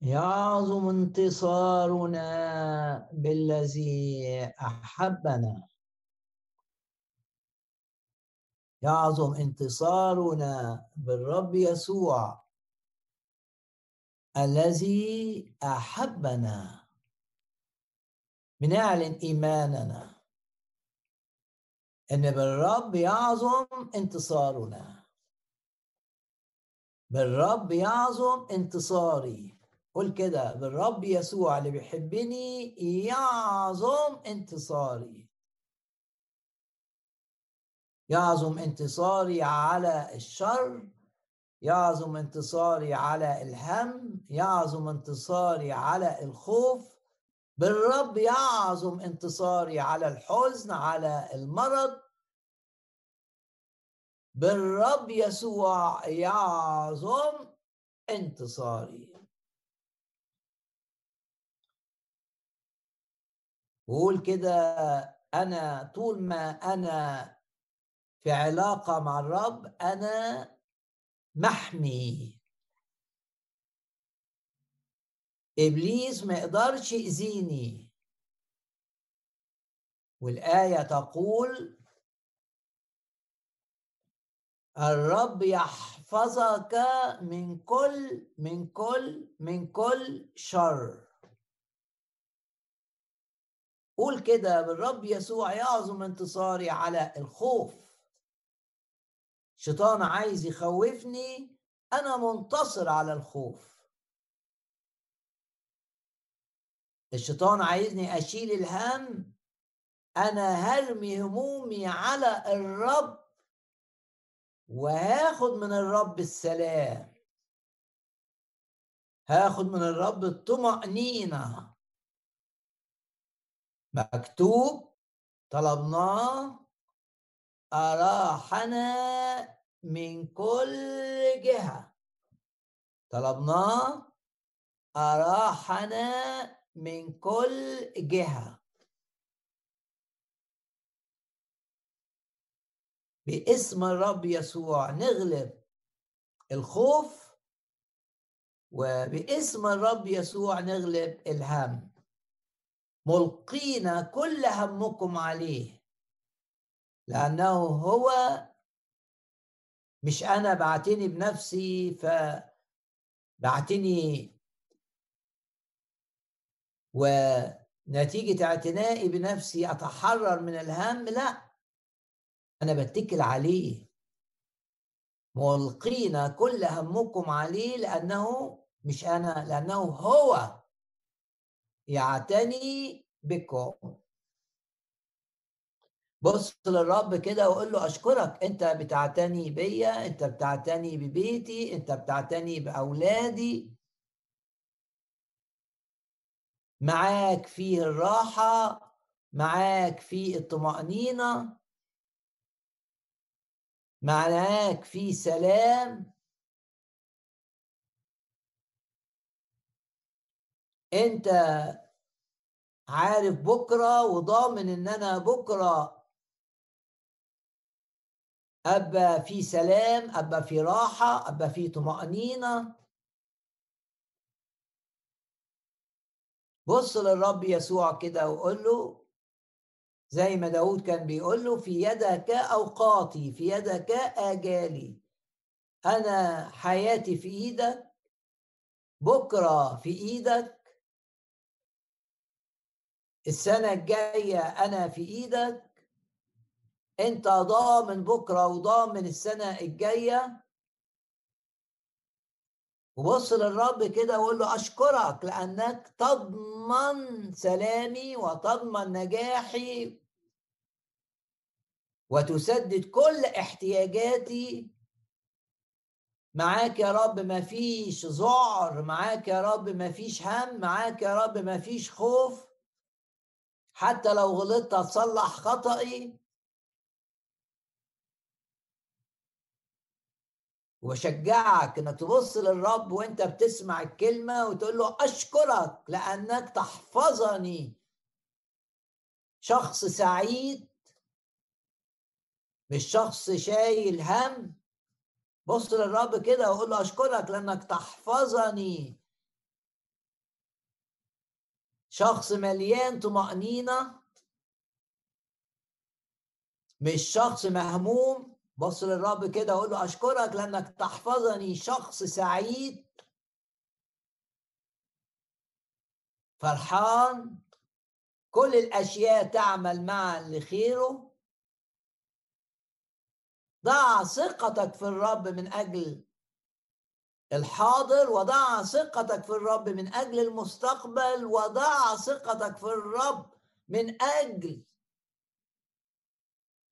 يعظم انتصارنا بالذي أحبنا. يعظم انتصارنا بالرب يسوع الذي أحبنا. بنعلن إيماننا إن بالرب يعظم انتصارنا. بالرب يعظم انتصاري. قول كده بالرب يسوع اللي بيحبني يعظم انتصاري. يعظم انتصاري على الشر يعظم انتصاري على الهم يعظم انتصاري على الخوف. بالرب يعظم انتصاري على الحزن على المرض. بالرب يسوع يعظم انتصاري. وقول كده أنا طول ما أنا في علاقة مع الرب أنا محمي. إبليس ما يقدرش يأذيني. والآية تقول الرب يحفظك من كل من كل من كل شر. قول كده بالرب يسوع يعظم انتصاري على الخوف. شيطان عايز يخوفني أنا منتصر على الخوف. الشيطان عايزني أشيل الهم أنا هرمي همومي على الرب وهاخد من الرب السلام. هاخد من الرب الطمأنينة. مكتوب طلبناه أراحنا من كل جهة. طلبناه أراحنا من كل جهة. باسم الرب يسوع نغلب الخوف وباسم الرب يسوع نغلب الهم. ملقين كل همكم عليه. لأنه هو مش أنا بعتني بنفسي فبعتني ونتيجة اعتنائي بنفسي أتحرر من الهم لا أنا بتكل عليه. ملقين كل همكم عليه لأنه مش أنا لأنه هو يعتني بكم. بص للرب كده وقول له أشكرك أنت بتعتني بيا أنت بتعتني ببيتي أنت بتعتني بأولادي. معاك فيه الراحة معاك فيه الطمأنينة معاك فيه سلام. انت عارف بكرة وضامن ان أنا بكرة ابقى في سلام ابقى في راحة ابقى في طمأنينة. بص للرب يسوع كده وقول له زي ما داود كان بيقول له في يدك أوقاتي في يدك آجالي. أنا حياتي في إيدك بكرة في إيدك السنة الجاية أنا في إيدك. أنت ضامن بكرة وضامن السنة الجاية. وبص للرب كده وقول له أشكرك لأنك تضمن سلامي وتضمن نجاحي. وتسدد كل احتياجاتي. معاك يا رب ما فيش ذعر معاك يا رب ما فيش هم معاك يا رب ما فيش خوف. حتى لو غلطت هتصلح خطأي وبشجعك إنك تبص للرب وإنت بتسمع الكلمة وتقول له أشكرك لأنك تحفظني. شخص سعيد. مش شخص شايل هم. بص للرب كده وقول له أشكرك لأنك تحفظني. شخص مليان طمأنينة مش شخص مهموم. بص للرب كده وقول له أشكرك لأنك تحفظني شخص سعيد. فرحان. كل الأشياء تعمل معا لخيره. ضع ثقتك في الرب من أجل الحاضر وضع ثقتك في الرب من أجل المستقبل وضع ثقتك في الرب من أجل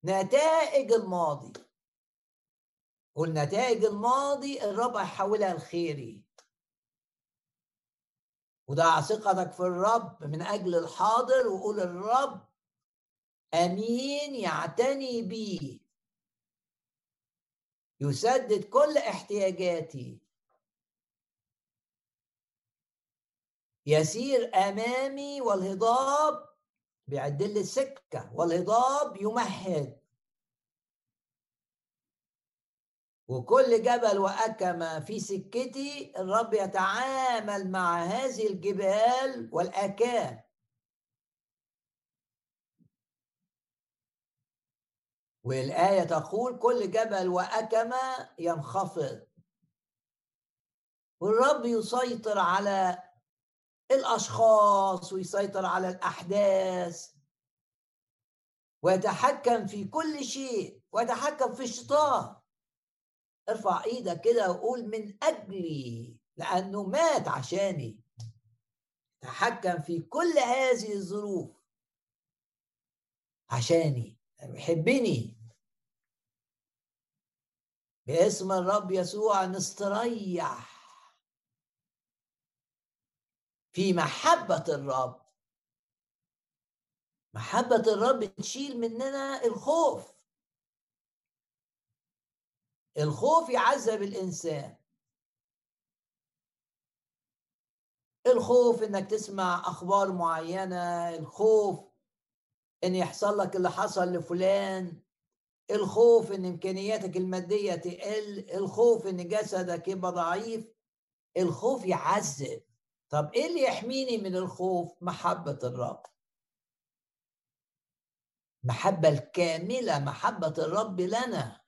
نتائج الماضي. والنتائج الماضي الرب هيحولها لخيري وضع ثقتك في الرب من أجل الحاضر وقول الرب أمين يعتني بي. يسدد كل احتياجاتي. يسير أمامي والهضاب بيعد لي السكة والهضاب يمهد. وكل جبل وأكمة في سكتي الرب يتعامل مع هذه الجبال والآكام. والآية تقول كل جبل وأكمة ينخفض. والرب يسيطر على الأشخاص ويسيطر على الأحداث. ويتحكم في كل شيء ويتحكم في الشيطان. ارفع إيدك كده وقول من أجلي لأنه مات عشاني. تحكم في كل هذه الظروف. عشاني يحبني. باسم الرب يسوع نستريح. في محبة الرب. محبة الرب تشيل مننا الخوف. الخوف يعذب الإنسان. الخوف إنك تسمع أخبار معينة. الخوف إن يحصل لك اللي حصل لفلان. الخوف إن إمكانياتك المادية تقل. الخوف إن جسدك يبقى ضعيف. الخوف يعذب. طب إيه اللي يحميني من الخوف؟ محبة الرب. محبة الكاملة محبة الرب لنا.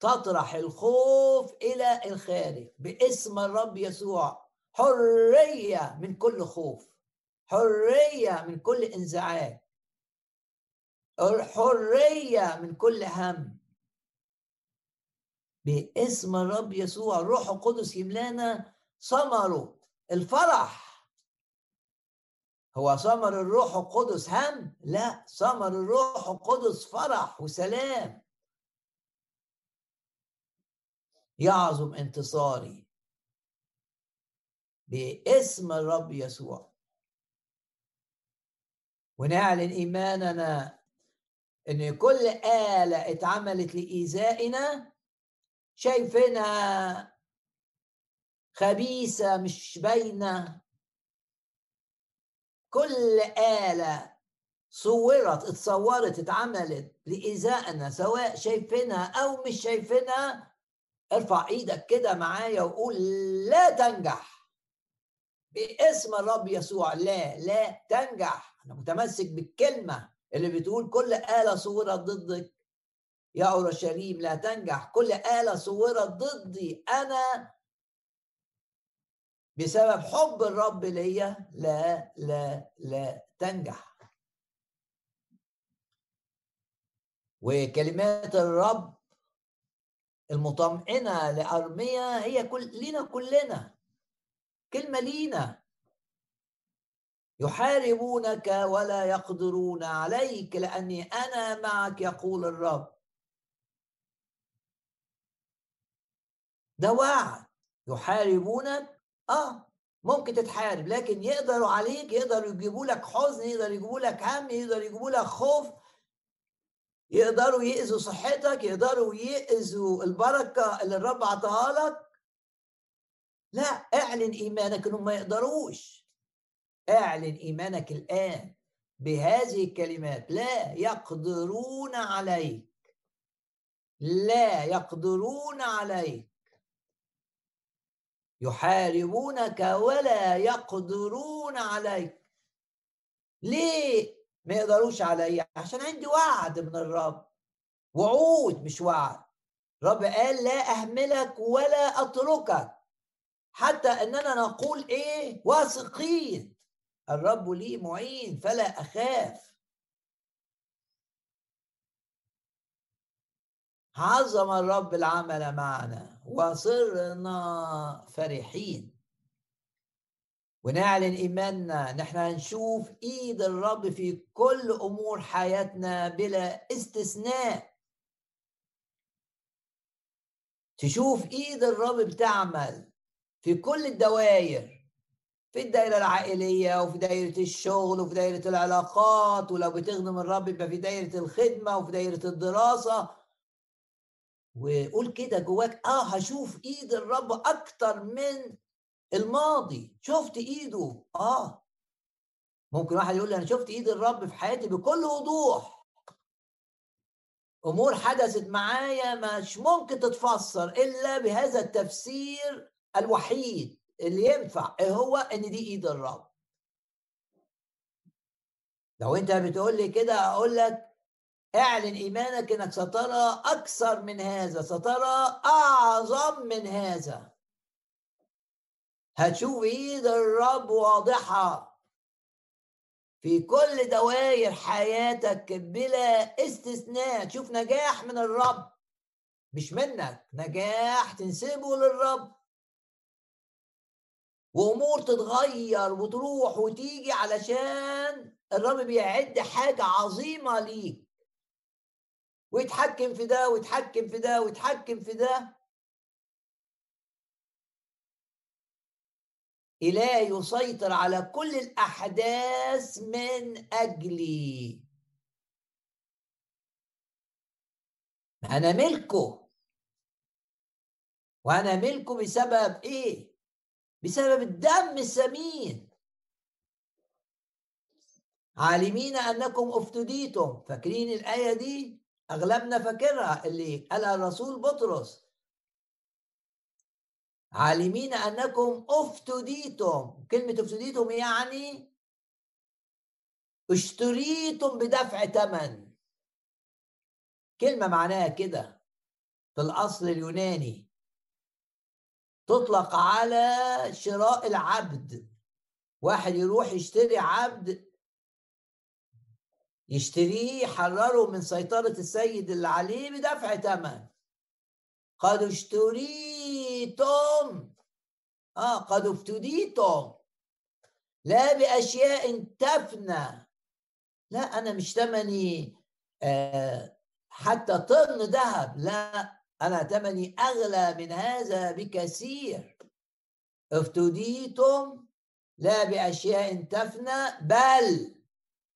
تطرح الخوف إلى الخارج باسم الرب يسوع. حرية من كل خوف. حرية من كل انزعاج. حرية من كل هم. باسم الرب يسوع الروح القدس يملانا. ثمره الفرح. هو ثمر الروح القدس هم؟ لا ثمر الروح القدس فرح وسلام. يعظم انتصاري باسم الرب يسوع. ونعلن إيماننا إن كل آلة اتعملت لإيذائنا شايفينها خبيثة مش باينة. كل آلة صورت اتصورت اتعملت لإيذائنا سواء شايفينها أو مش شايفينها. ارفع إيدك كده معايا وقول لا تنجح. باسم الرب يسوع لا لا تنجح. أنا متمسك بالكلمة اللي بتقول كل آلة صورت ضدك. يا أورشليم لا تنجح. كل آلة صورت ضدي. أنا بسبب حب الرب ليا لا لا لا تنجح. وكلمات الرب المطمئنة لأرميا هي كل لينا كلنا. كلمة لينا. يحاربونك ولا يقدرون عليك لأني أنا معك يقول الرب. ده وعد يحاربونك آه ممكن تتحارب لكن يقدروا عليك يقدروا يجيبوا لك حزن يقدروا يجيبوا لك هم يقدروا يجيبوا لك خوف. يقدروا يأذوا صحتك يقدروا يأذوا البركة اللي الرب عطاها لك. لا اعلن إيمانك إنهم ما يقدروش. اعلن إيمانك الآن بهذه الكلمات. لا يقدرون عليك. لا يقدرون عليك. يحاربونك ولا يقدرون عليك. ليه ما يقدروش عليا عشان عندي وعد من الرب. وعود مش وعد. رب قال لا أهملك ولا أتركك. حتى أننا نقول إيه؟ واثقين. الرب لي معين فلا أخاف. عظم الرب العمل معنا. وصرنا فرحين. ونعلن إيماننا نحن هنشوف إيد الرب في كل أمور حياتنا بلا استثناء. تشوف إيد الرب بتعمل في كل الدوائر في الدائرة العائلية وفي دائرة الشغل وفي دائرة العلاقات ولو بتخدم الرب يبقى في دائرة الخدمة وفي دائرة الدراسة. وقول كده جواك آه هشوف إيد الرب أكتر من الماضي. شفت إيده؟ آه. ممكن واحد يقول لي أنا شفت إيد الرب في حياتي بكل وضوح. أمور حدثت معايا مش ممكن تتفسر إلا بهذا التفسير الوحيد اللي ينفع إيه هو؟ إن دي إيد الرب. لو أنت بتقول لي كده أقول لك اعلن إيمانك إنك سترى أكثر من هذا سترى أعظم من هذا. هتشوف إيد الرب واضحة في كل دوائر حياتك بلا استثناء. تشوف نجاح من الرب. مش منك نجاح تنسبه للرب. وأمور تتغير وتروح وتيجي علشان الرب بيعد حاجة عظيمة ليك. ويتحكم في ده ويتحكم في ده ويتحكم في ده. إله يسيطر على كل الأحداث من أجلي. أنا ملكه. وأنا ملكه بسبب إيه؟ بسبب الدم الثمين عالمين أنكم أفتديتم. فاكرين الآية دي؟ أغلبنا فاكرها اللي قالها الرسول بطرس. عالمين أنكم أفتديتم. كلمة أفتديتم يعني اشتريتم بدفع ثمن كلمة معناها كده في الأصل اليوناني. تطلق على شراء العبد. واحد يروح يشتري عبد يشتريه يحرره من سيطرة السيد اللي عليه بدفع ثمن قد اشتريتم. آه قد افتديتم لا بأشياء تفنى. لا أنا مش تمني آه حتى طن ذهب. لا أنا تمني أغلى من هذا بكثير. افتديتم لا بأشياء تفنى بل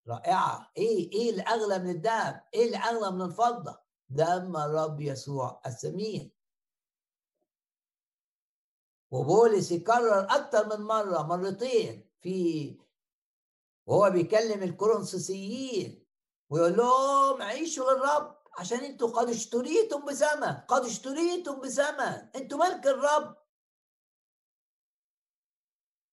رائعة. إيه إيه اللي أغلى من الذهب اللي أغلى من الفضة؟ دم الرب يسوع الثمين وبولس يكرر أكتر من مرة مرتين في وهو بيكلم الكورنثوسيين ويقول لهم عيشوا للرب عشان أنتوا قد اشتريتم بثمن قد اشتريتم بثمن أنتوا ملك الرب.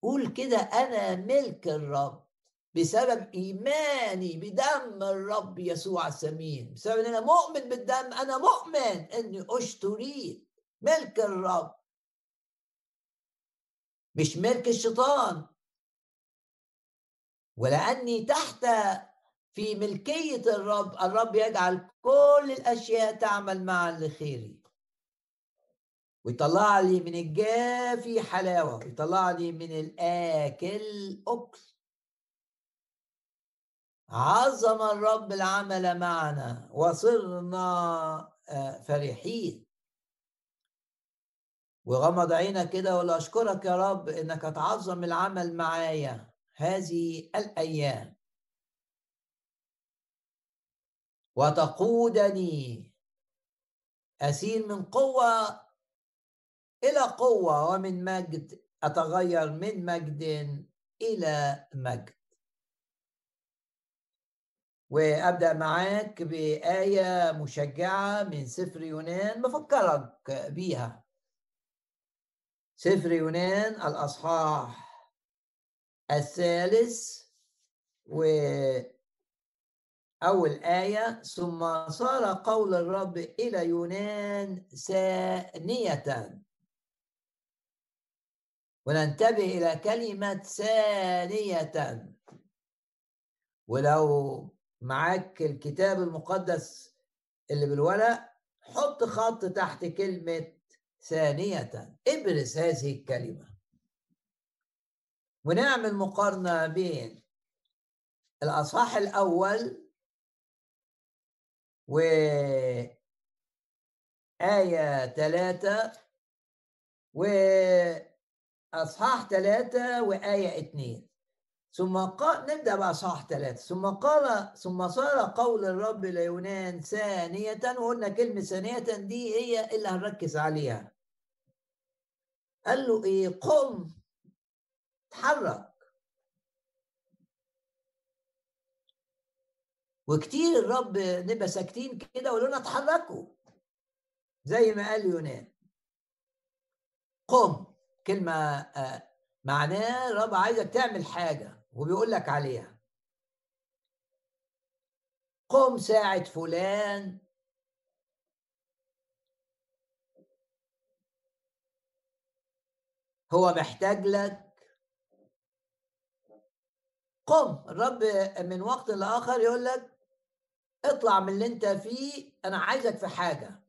قول كده أنا ملك الرب. بسبب إيماني بدم الرب يسوع الثمين بسبب إن أنا مؤمن بالدم أنا مؤمن إني اشتريت ملك الرب. مش ملك الشيطان. ولأني تحت في ملكية الرب الرب يجعل كل الأشياء تعمل معا لخيري. ويطلع لي من الجافي حلاوة ويطلع لي من الآكل أكل. عظم الرب العمل معنا وصرنا آه، فرحين. وغمض عينك كده ولا أشكرك يا رب إنك تعظم العمل معايا هذه الأيام. وتقودني أسير من قوة إلى قوة ومن مجد أتغير من مجد إلى مجد. وأبدأ معاك بآية مشجعة من سفر يونان بفكرك بيها. سفر يونان الأصحاح الثالث و أول آية ثم صار قول الرب إلى يونان ثانية وننتبه إلى كلمة ثانية. ولو معاك الكتاب المقدس اللي بالورق حط خط تحت كلمة ثانية ابرز هذه الكلمة. ونعمل مقارنة بين الأصحاح الأول وآية ثلاثة وأصحاح ثلاثة وآية اثنين. ثم قال نبدأ بأصحاح ثلاثة ثم قال ثم صار قول الرب ليونان ثانية وقلنا كلمة ثانية دي هي اللي هنركز عليها. قال له إيه؟ قم تحرك وكتير الرب نبقى ساكتين كده ويقول لنا اتحركوا زي ما قال يونان قم. كلمة آه، معناه الرب عايزك تعمل حاجة. وبيقول لك عليها قم ساعد فلان هو محتاج لك قم. الرب من وقت لآخر يقول لك اطلع من اللي انت فيه أنا عايزك في حاجة.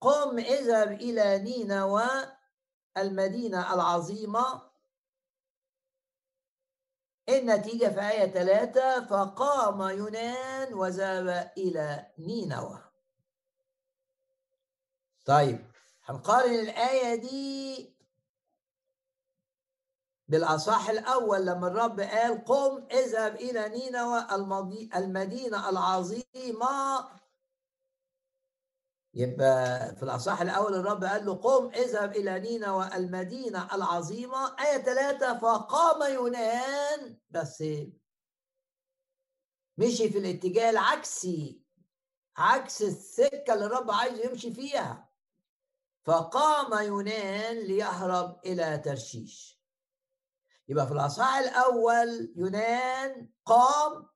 قم إذهب إلى نينوى المدينة العظيمة النتيجه في آية ثلاثة فقام يونان وذهب إلى نينوى. طيب هنقارن الآية دي بالأصح الأول لما الرب قال قم اذهب إلى نينوى المدينة العظيمة. يبقى في الأصح الأول الرب قال له قم اذهب إلى نينوى المدينة العظيمة. آية ثلاثة فقام يونان بس مشي في الاتجاه العكسي عكس السكة اللي الرب عايز يمشي فيها. فقام يونان ليهرب إلى ترشيش. يبقى في الأصحاح الأول يونان قام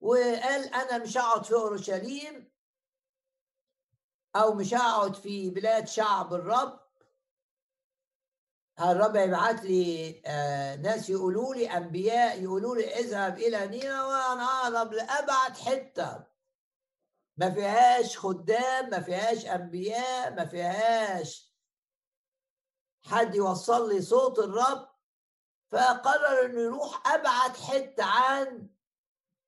وقال أنا مش هقعد في أورشليم. أو مش هقعد في بلاد شعب الرب. الرب يبعت لي آه ناس يقولوا لي أنبياء يقولوا لي اذهب إلى نينوى وأنا أهرب لأبعد حتة. ما فيهاش خدام ما فيهاش أنبياء ما فيهاش حد يوصل لي صوت الرب. فقرر انه يروح أبعد حتة عن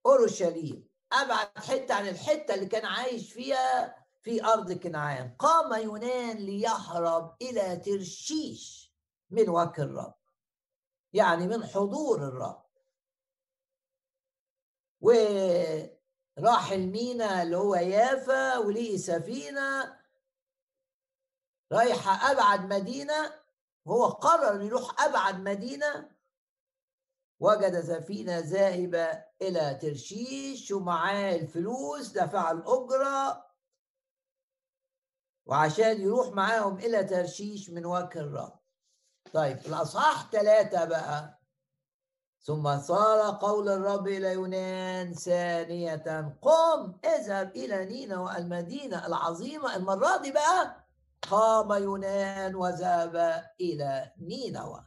أورشليم أبعد حتة عن الحتة اللي كان عايش فيها في أرض كنعان. قام يونان ليهرب إلى ترشيش من وجه الرب يعني من حضور الرب. وراح المينا اللي هو يافا ولقي سفينة رايحه أبعد مدينة هو قرر يروح أبعد مدينة وجد سفينة ذاهبة إلى ترشيش ومعاه الفلوس دفع الأجرة وعشان يروح معاهم إلى ترشيش من وجه الرب. طيب الأصحاح ثلاثة بقى. ثم صار قول الرب إلى يونان ثانية قم اذهب إلى نينوى المدينة العظيمة. المرة دي بقى قام يونان وذهب إلى نينوى.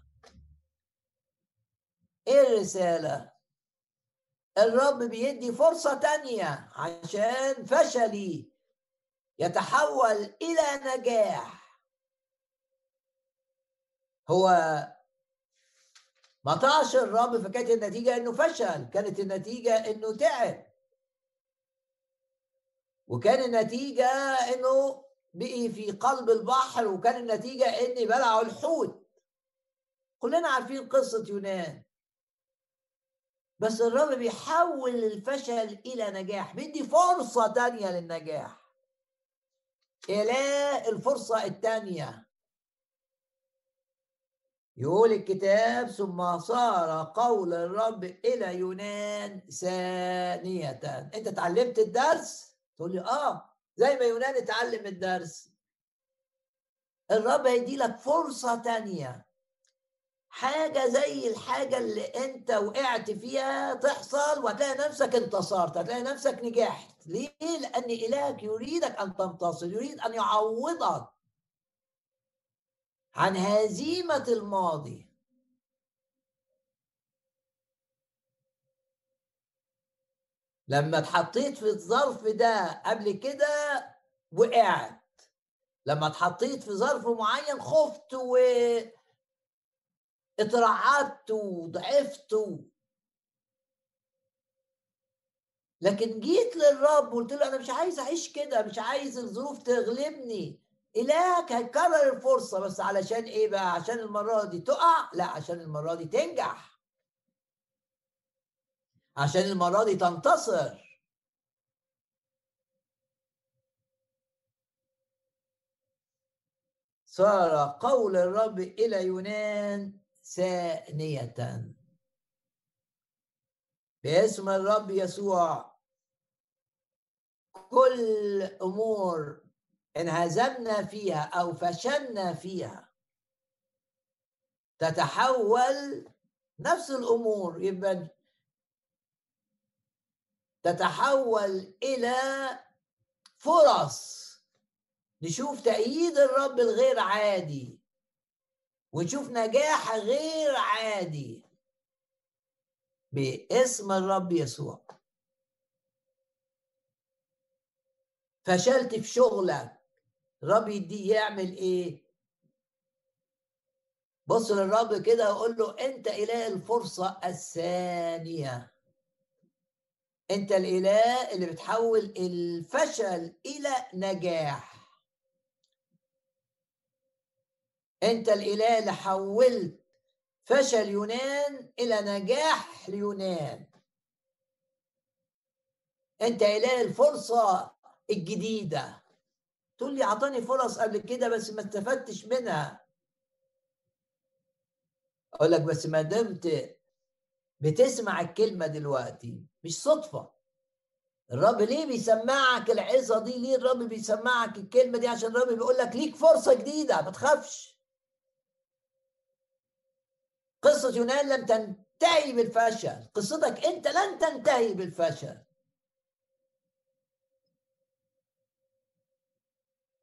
إيه الرسالة؟ الرب بيدي فرصة تانية عشان فشلي. يتحول إلى نجاح. هو ما طاعش الرب فكانت النتيجة إنه فشل كانت النتيجة إنه تعب. وكان النتيجة إنه بقي في قلب البحر وكان النتيجة إن بلعوا الحوت. كلنا عارفين قصة يونان. بس الرب بيحول الفشل إلى نجاح بيدي فرصة تانية للنجاح. إله الفرصة التانية يقول الكتاب ثم صار قول الرب إلى يونان ثانية. أنت اتعلمت الدرس؟ تقول لي آه زي ما يونان اتعلم الدرس. الرب هيدي لك فرصة تانية حاجة زي الحاجة اللي أنت وقعت فيها تحصل وهتلاقي نفسك انتصرت هتلاقي نفسك نجحت. ليه؟ لأن إلهك يريدك أن تنتصر يريد أن يعوضك عن هزيمة الماضي. لما اتحطيت في الظرف ده قبل كده وقعت لما اتحطيت في ظرف معين خفت و اترعبت وضعفت لكن جيت للرب وقلت له أنا مش عايز أعيش كده مش عايز الظروف تغلبني. إلهك هيكرر الفرصة بس علشان إيه بقى؟ عشان المرة دي تقع؟ لا عشان المرة دي تنجح. عشان المرة دي تنتصر. صار قول الرب إلى يونان. ثانية. باسم الرب يسوع. كل أمور انهزمنا فيها أو فشلنا فيها تتحول نفس الأمور يبقى تتحول إلى فرص. نشوف تأييد الرب الغير عادي. ونشوف نجاح غير عادي. باسم الرب يسوع. فشلت في شغلك. الرب يدي يعمل إيه؟ بص للرب كده وقول له أنت إله الفرصة الثانية. أنت الإله اللي بتحول الفشل إلى نجاح. أنت الإله اللي حولت فشل يونان إلى نجاح ليونان أنت إله الفرصة الجديدة. تقول لي أعطاني فرص قبل كده بس ما استفدتش منها. أقول لك بس ما دمت بتسمع الكلمة دلوقتي مش صدفة. الرب ليه بيسمعك؟ العظة دي ليه الرب بيسمعك الكلمة دي؟ عشان الرب بيقول لك ليك فرصة جديدة ما تخافش. قصة يونان لم تنتهي بالفشل. قصتك أنت لن تنتهي بالفشل.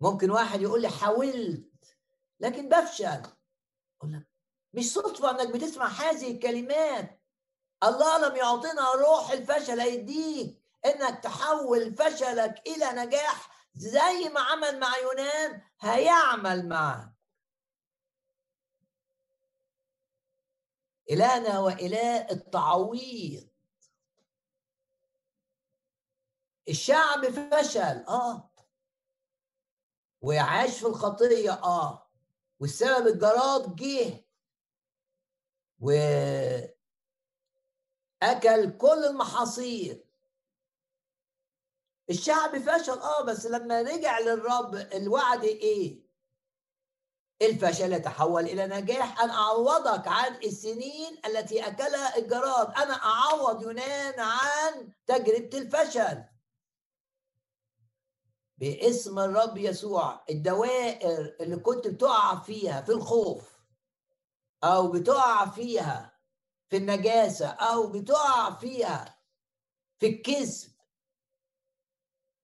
ممكن واحد يقول لي حاولت لكن بفشل. أقول لك مش صدفة أنك بتسمع هذه الكلمات. الله لم يعطينا روح الفشل هيديك إنك تحول فشلك إلى نجاح. زي ما عمل مع يونان هيعمل معك. إلهنا وإله التعويض. الشعب فشل آه. وعاش في الخطية آه. والسبب الجراد جه. وأكل كل المحاصيل. الشعب فشل آه. بس لما رجع للرب الوعد إيه؟ الفشل يتحول إلى نجاح. أن أعوضك عن السنين التي أكلها الجراد. أنا أعوض يونان عن تجربة الفشل. باسم الرب يسوع الدوائر اللي كنت بتقع فيها في الخوف أو بتقع فيها في النجاسة أو بتقع فيها في الكذب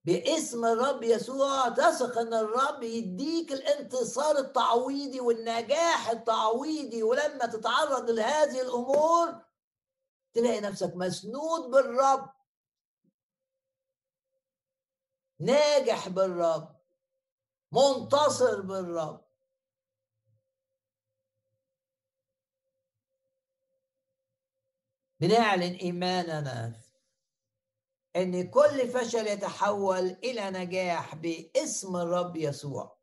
باسم الرب يسوع تثق ان الرب يديك الانتصار التعويضي والنجاح التعويضي. ولما تتعرض لهذه الأمور تلاقي نفسك مسنود بالرب. ناجح بالرب. منتصر بالرب. بنعلن إيماننا. إن كل فشل يتحول إلى نجاح باسم الرب يسوع.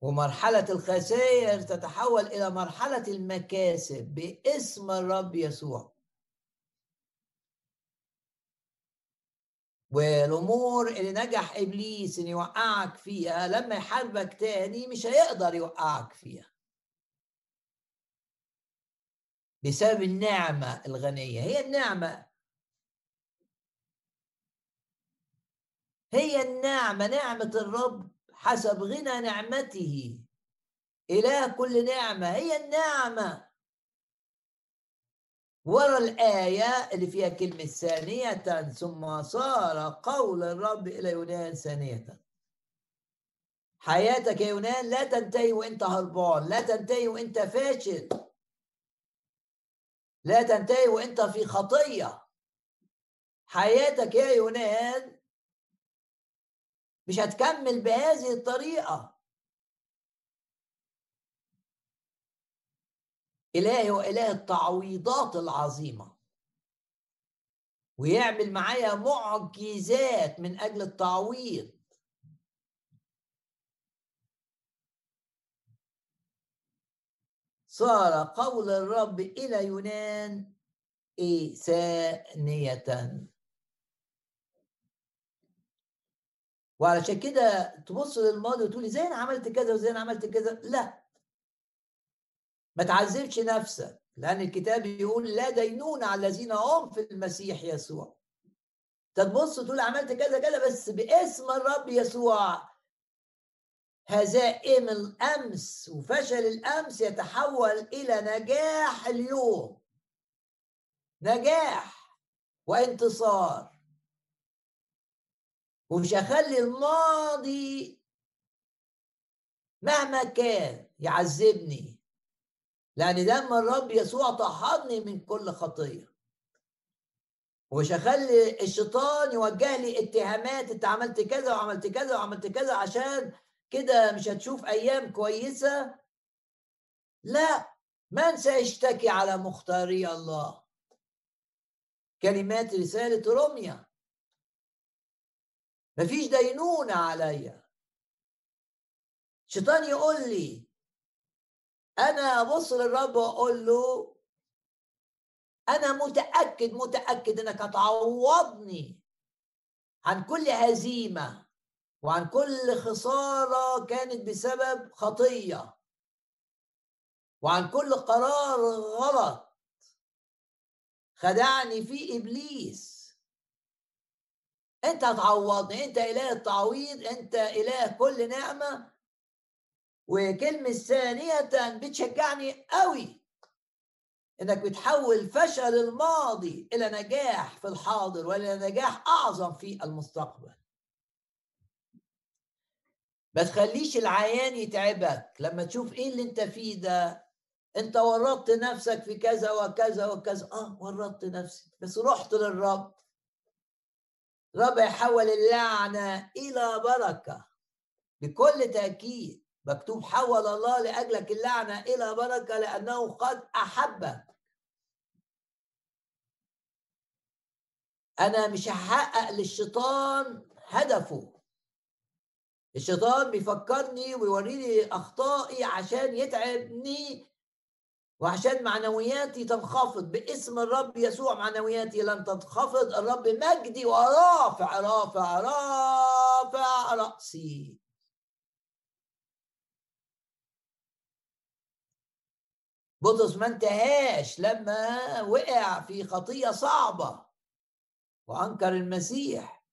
ومرحلة الخسائر تتحول إلى مرحلة المكاسب باسم الرب يسوع. والأمور اللي نجح إبليس إن يوقعك فيها لما يحاربك تاني مش هيقدر يوقعك فيها. بسبب النعمة الغنية. هي النعمة هي النعمة نعمة الرب حسب غنى نعمته. إله كل نعمة هي النعمة. ورا الآية اللي فيها كلمة ثانية ثم صار قول الرب إلى يونان ثانية. حياتك يا يونان لا تنتهي وأنت هربان لا تنتهي وأنت فاشل. لا تنتهي وأنت في خطية. حياتك يا يونان مش هتكمل بهذه الطريقة. إلهي هو إله التعويضات العظيمة. ويعمل معايا معجزات من أجل التعويض. صار قول الرب إلى يونان إيه ثانية وعلشان كده تبص للماضي وتقولي زي أنا عملت كذا وزي أنا عملت كذا. لا. ما تعذبش نفسك لأن الكتاب يقول لا دينون على الذين هم في المسيح يسوع. تبص تقول عملت كذا كذا بس باسم الرب يسوع. هزائم الأمس وفشل الأمس يتحول إلى نجاح اليوم. نجاح وانتصار. ومش هخلي الماضي مهما كان يعذبني لأن دم الرب يسوع طهرني من كل خطية. ومش هخلي الشيطان يوجه لي اتهامات أنت عملت كذا وعملت كذا وعملت كذا عشان كده مش هتشوف أيام كويسة؟ لا من سيشتكي على مختاري الله. كلمات رسالة روميا. مفيش دينونة عليا. شيطان يقول لي أنا أبص للرب وأقول له أنا متأكد متأكد إنك هتعوضني عن كل هزيمة وعن كل خسارة كانت بسبب خطية وعن كل قرار غلط خدعني فيه إبليس. أنت هتعوضني أنت إله التعويض أنت إله كل نعمة. وكلمة ثانية بتشجعني قوي إنك بتحول فشل الماضي إلى نجاح في الحاضر وإلى نجاح أعظم في المستقبل. ما تخليش العيان يتعبك. لما تشوف إيه اللي أنت فيه ده أنت ورطت نفسك في كذا وكذا وكذا. آه ورطت نفسي بس رحت للرب. رب يحول اللعنة إلى بركة. بكل تأكيد مكتوب حول الله لأجلك اللعنة إلى بركة لأنه قد أحبك. أنا مش هحقق للشيطان هدفه. الشيطان بيفكرني ويوريني أخطائي عشان يتعبني وعشان معنوياتي تنخفض باسم الرب يسوع معنوياتي لن تنخفض. الرب مجدي ورافع رافع رافع رأسي. بطرس ما انتهاش لما وقع في خطية صعبة وأنكر المسيح.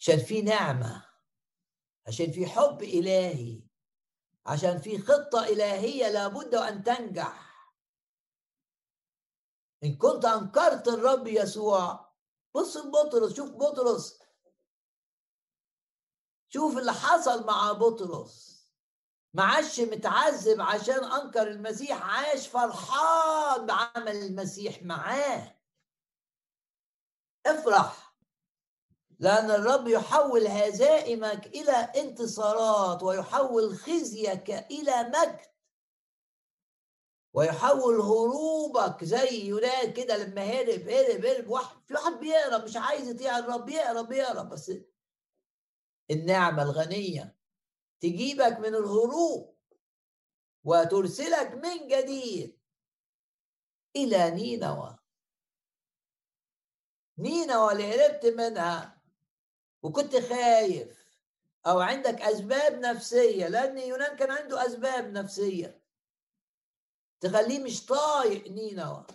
عشان في نعمة عشان في حب إلهي. عشان في خطة إلهية لابد أن تنجح. إن كنت أنكرت الرب يسوع بص لبطرس شوف بطرس. شوف اللي حصل مع بطرس. ما عادش متعذب عشان أنكر المسيح عاش فرحان بعمل المسيح معاه. افرح. لأن الرب يحول هزائمك إلى انتصارات ويحول خزيك إلى مجد. ويحول هروبك زي يونان كده لما هرب هرب هرب. واحد في واحد بيهرب مش عايز يطيع الرب يهرب يهرب بس النعمة الغنية تجيبك من الهروب وترسلك من جديد إلى نينوى. نينوى اللي هربت منها وكنت خايف أو عندك أسباب نفسية لأن يونان كان عنده أسباب نفسية. تخليه مش طايق نينوى.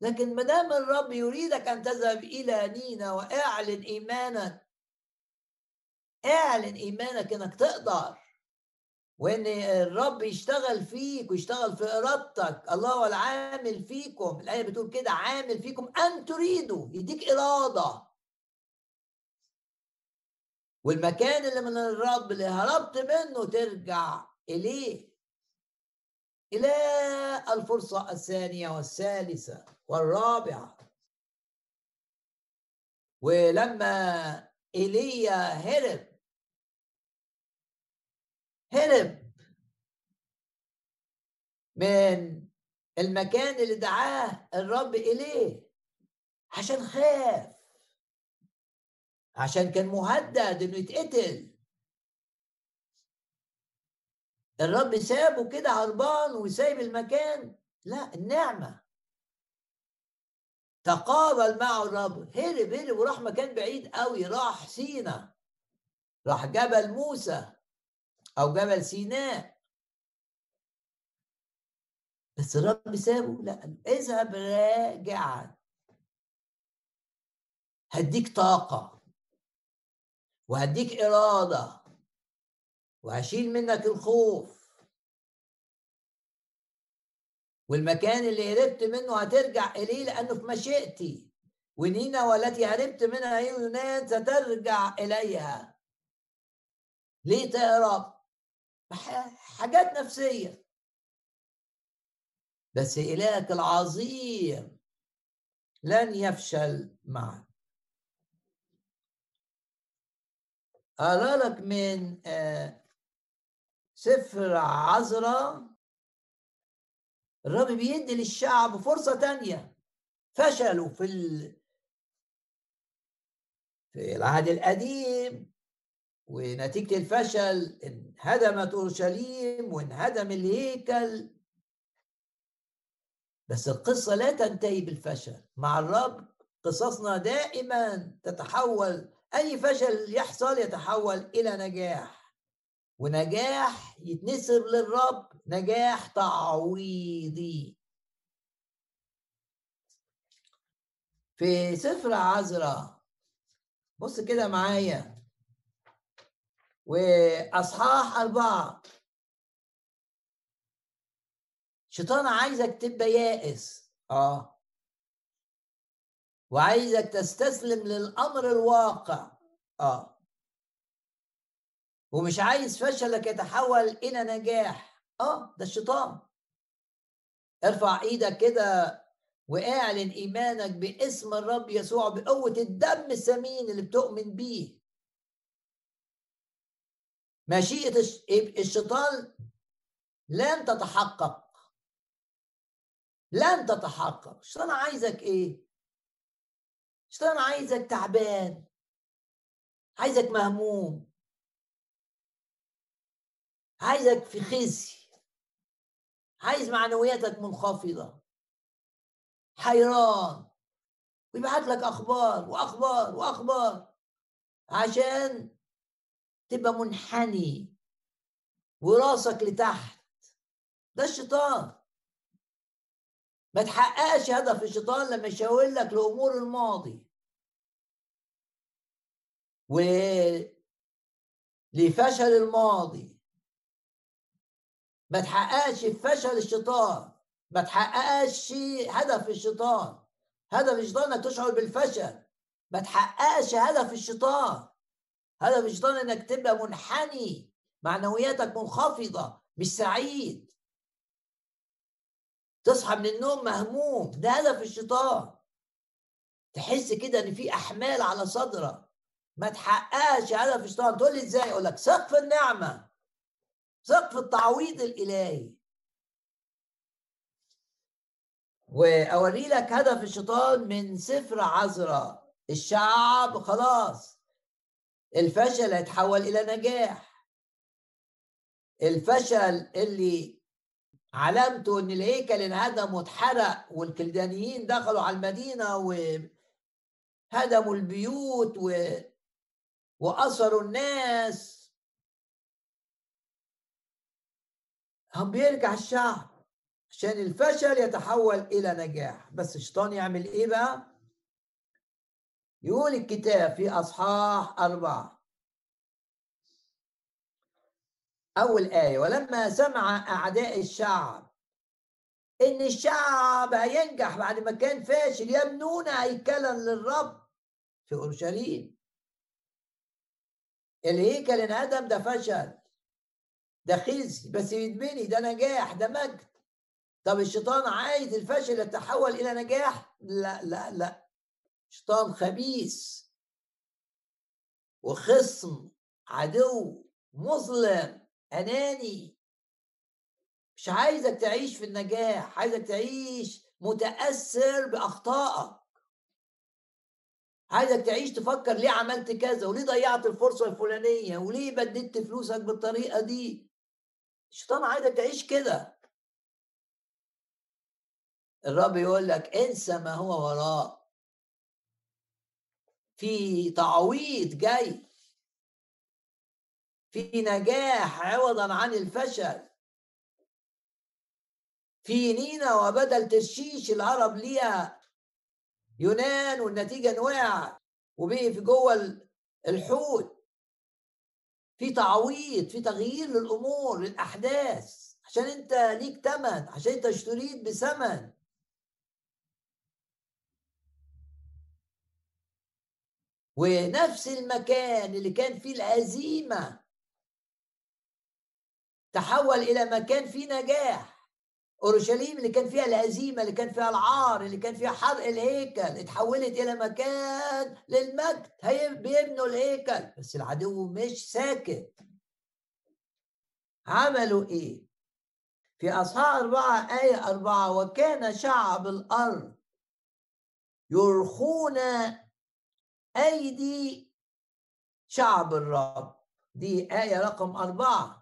لكن ما دام الرب يريدك أن تذهب إلى نينا واعلن إيمانك. أعلن إيمانك إنك تقدر. وإن الرب يشتغل فيك ويشتغل في إرادتك. الله هو العامل فيكم. الآية بتقول كده عامل فيكم أن تريدوا. يديك إرادة. والمكان اللي من الرب اللي هربت منه ترجع إليه. إلى الفرصة الثانية والثالثة والرابعة. ولما إيليا هرب هرب من المكان اللي دعاه الرب إليه عشان خاف. عشان كان مهدد إنه يتقتل. الرب سابه كده هربان وسايب المكان. لا النعمة. تقابل معه الرب. هرب هرب وراح مكان بعيد قوي راح سينا. راح جبل موسى أو جبل سيناء. بس الرب سابه. لا اذهب راجعا. هديك طاقة. وهديك إرادة وهشيل منك الخوف. والمكان اللي هربت منه هترجع إليه لأنه في مشيئتي ونينا والتي هربت منها هي يونان سترجع إليها. ليه تهرب؟ حاجات نفسية. بس إلهك العظيم لن يفشل معك. أقرأ لك من آه، سفر عذراء الرب بيدي للشعب فرصة تانية. فشلوا في ال... في العهد القديم ونتيجة الفشل انهدمت أورشليم وانهدم الهيكل. بس القصة لا تنتهي بالفشل. مع الرب قصصنا دائما تتحول أي فشل يحصل يتحول إلى نجاح. ونجاح يتنسب للرب نجاح تعويضي. في سفر عذراء بص كده معايا. وأصحاح أربعة. شيطان عايزك تبقى يائس. آه. وعايزك تستسلم للأمر الواقع. آه. ومش عايز فشلك يتحول إلى نجاح. آه ده الشيطان. ارفع إيدك كده واعلن إيمانك باسم الرب يسوع بقوة الدم الثمين اللي بتؤمن بيه. مشيئة الشيطان لن تتحقق. لن تتحقق. الشيطان عايزك إيه؟ الشيطان عايزك تعبان؟ عايزك مهموم. عايزك في خزي. عايز معنوياتك منخفضة. حيران. ويبعت لك أخبار وأخبار وأخبار عشان تبقى منحني. وراسك لتحت. ده الشيطان. ما تحققش هدف الشيطان لما يشاور لك لأمور الماضي. و لفشل الماضي. ما تحققش فشل الشيطان. ما تحققش هدف الشيطان. هدف الشيطان إنك تشعر بالفشل. ما تحققش هدف الشيطان. هدف الشيطان إنك تبقى منحني. معنوياتك منخفضة مش سعيد. تصحى من النوم مهموم ده هدف الشيطان. تحس كده إن في أحمال على صدرك. ما تحققش هدف الشيطان. تقول لي إزاي؟ أقول لك سقف النعمة. سقف التعويض الإلهي. وأوري لك هدف الشيطان من سفر عذراء. الشعب خلاص. الفشل هيتحول إلى نجاح. الفشل اللي علامته إن الهيكل انهدم واتحرق والكلدانيين دخلوا على المدينة وهدموا البيوت و... واسروا الناس. هم بيرجع الشعب عشان الفشل يتحول إلى نجاح. بس الشيطان يعمل إيه بقى؟ يقول الكتاب في أصحاح أربعة. أول آية ولما سمع أعداء الشعب إن الشعب هينجح بعد ما كان فاشل يبنون هيكلا للرب في أورشليم. الهيكل انهدم ده فشل ده خزي بس يتبني ده نجاح ده مجد. طب الشيطان عايز الفشل يتحول إلى نجاح؟ لا لا لا. شيطان خبيث وخصم عدو مظلم. أناني. مش عايزك تعيش في النجاح عايزك تعيش متأثر بأخطائك. عايزك تعيش تفكر ليه عملت كذا وليه ضيعت الفرصة الفلانية وليه بددت فلوسك بالطريقة دي. الشيطان عايزك تعيش كده. الرب يقول لك انسى ما هو وراء. في تعويض جاي. في نجاح عوضا عن الفشل. في نينا وبدل ترشيش العرب ليها يونان والنتيجة نوع وبقي في جوه الحوت. في تعويض في تغيير للأمور للأحداث. عشان أنت ليك تمن عشان أنت اشتريت بثمن. ونفس المكان اللي كان فيه الهزيمة تحول إلى مكان فيه نجاح. أورشليم اللي كان فيها الهزيمة اللي كان فيها العار اللي كان فيها حرق الهيكل اتحولت إلى مكان للمجد. بيبنوا الهيكل. بس العدو مش ساكت. عملوا إيه؟ في أصحاح أربعة آية أربعة وكان شعب الأرض يرخون أيدي شعب الرب. دي آية رقم أربعة.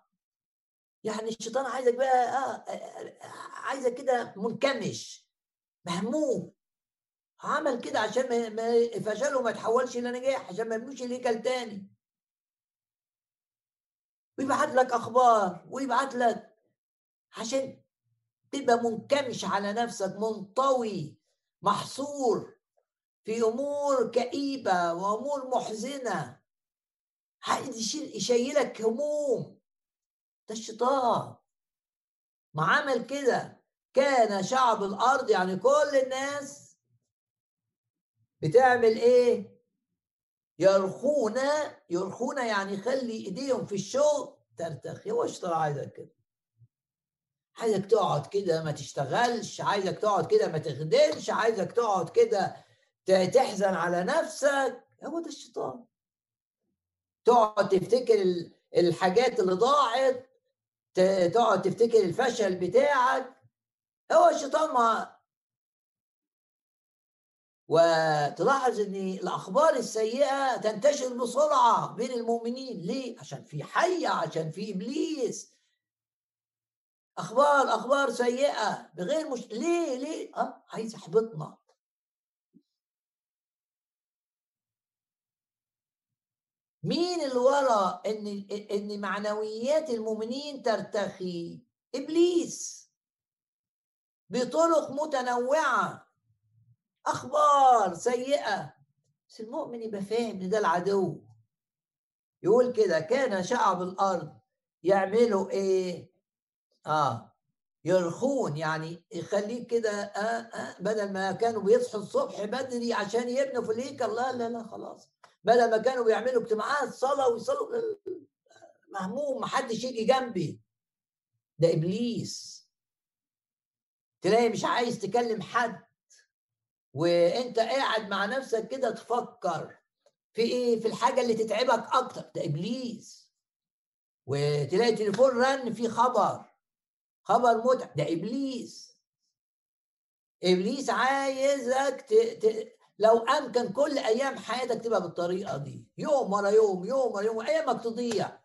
يعني الشيطان عايزك بقى آه, آه،, آه، عايزك كده منكمش مهموم. عمل كده عشان ما فشله ما يتحولش إلى نجاح عشان ما يبنوش الهيكل تاني. ويبعت لك أخبار ويبعت لك عشان تبقى منكمش على نفسك منطوي محصور في أمور كئيبة وأمور محزنة. عايز يشيلك هموم. ده الشيطان. ما عمل كده. كان شعب الأرض يعني كل الناس بتعمل إيه؟ يرخون يرخون يعني يخلي إيديهم في الشغل ترتخي هو الشيطان عايزك كده. عايزك تقعد كده ما تشتغلش. عايزك تقعد كده ما تخدمش. عايزك تقعد كده تحزن على نفسك. هو ده الشيطان. تقعد تفتكر الحاجات اللي ضاعت. تقعد تفتكر الفشل بتاعك هو الشيطان ما وتلاحظ إن الأخبار السيئة تنتشر بسرعة بين المؤمنين. ليه؟ عشان في حية عشان في إبليس. أخبار أخبار سيئة بغير مش ليه؟ ليه؟ آه عايز يحبطنا. مين اللي ورا ان إن معنويات المؤمنين ترتخي؟ إبليس. بطرق متنوعة. أخبار سيئة. بس المؤمن يبقى فاهم إن ده العدو. يقول كده كان شعب الأرض يعملوا إيه؟ آه يرخون يعني يخليك كده آه آه بدل ما كانوا بيصحوا الصبح بدري عشان يبنوا في الهيكل. لا لا لا خلاص. بدل ما كانوا بيعملوا اجتماعات صلاه ويصلوا. مهموم محدش يجي جنبي. ده إبليس. تلاقي مش عايز تكلم حد. وأنت قاعد مع نفسك كده تفكر. في إيه؟ في الحاجة اللي تتعبك أكتر. ده إبليس. وتلاقي تليفون رن فيه خبر. خبر متعب ده إبليس. إبليس عايزك. لو أمكن كل أيام حياتك تبقى بالطريقة دي. يوم ورا يوم يوم ورا يوم ايامك تضيع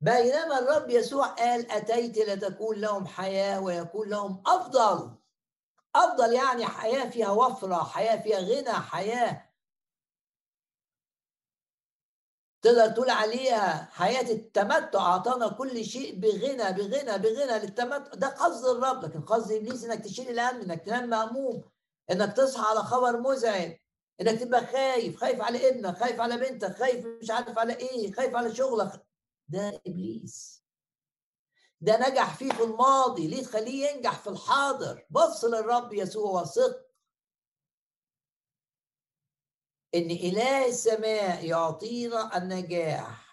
بينما الرب يسوع قال أتيت لتكون لهم حياة ويكون لهم أفضل. أفضل يعني حياة فيها وفرة حياة فيها غنى حياة تقدر تقول عليها حياة التمتع. أعطانا كل شيء بغنى بغنى بغنى للتمتع. ده قصد الرب لكن قصد إبليس إنك تشيل الهم إنك تنام مهموم إنك تصحى على خبر مزعج إنك تبقى خايف خايف على ابنك خايف على بنتك خايف مش عارف على إيه خايف على شغلك. ده إبليس. ده نجح فيه في الماضي ليه تخليه ينجح في الحاضر؟ بص للرب يسوع وثق. إن إله السماء يعطينا النجاح.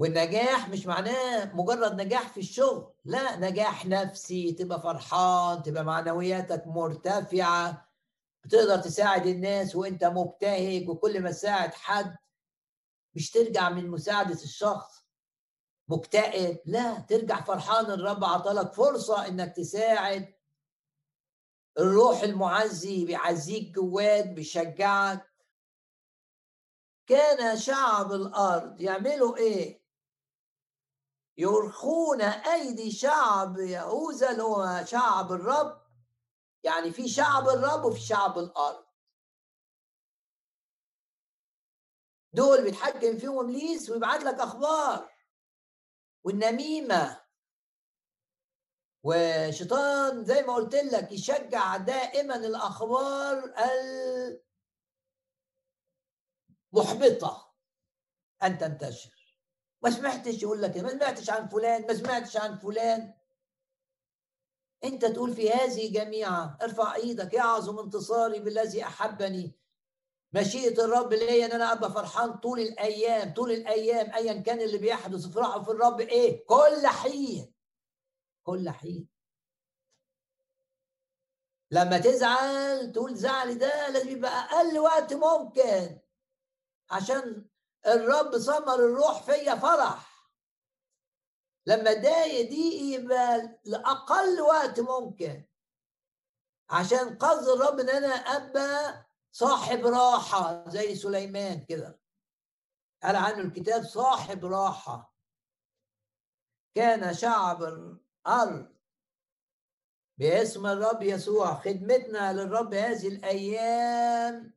والنجاح مش معناه مجرد نجاح في الشغل لا نجاح نفسي تبقى فرحان تبقى معنوياتك مرتفعة بتقدر تساعد الناس وانت مبتهج وكل ما تساعد حد مش ترجع من مساعدة الشخص. مكتئب لا ترجع فرحان الرب عطالك فرصة إنك تساعد الروح المعزي بيعزيك جواك بيشجعك. كان شعب الأرض يعملوا إيه؟ يرخون ايدي شعب يهوذا اللي هو شعب الرب. يعني في شعب الرب وفي شعب الأرض. دول بيتحكم فيهم إبليس ويبعت لك أخبار. والنميمة. وشيطان زي ما قلت لك يشجع دائما الأخبار المحبطة. أن تنتشر. ما سمعتش يقول لك ما سمعتش عن فلان ما سمعتش عن فلان. أنت تقول في هذه جميعا ارفع إيدك يعظم انتصاري بالذي أحبني. مشيئة الرب ليا أن أنا أبقى فرحان طول الأيام طول الأيام ايا كان اللي بيحدث افرحوا في الرب إيه؟ كل حين. كل حين. لما تزعل تقول زعلي ده لازم يبقى أقل وقت ممكن. عشان الرب ثمر الروح فيا فرح. لما اتضايق دي يبقى لأقل وقت ممكن. عشان قصد الرب إن أنا أبقى صاحب راحة زي سليمان كده. قال عنه الكتاب صاحب راحة. كان شعب الأرض باسم الرب يسوع. خدمتنا للرب هذه الأيام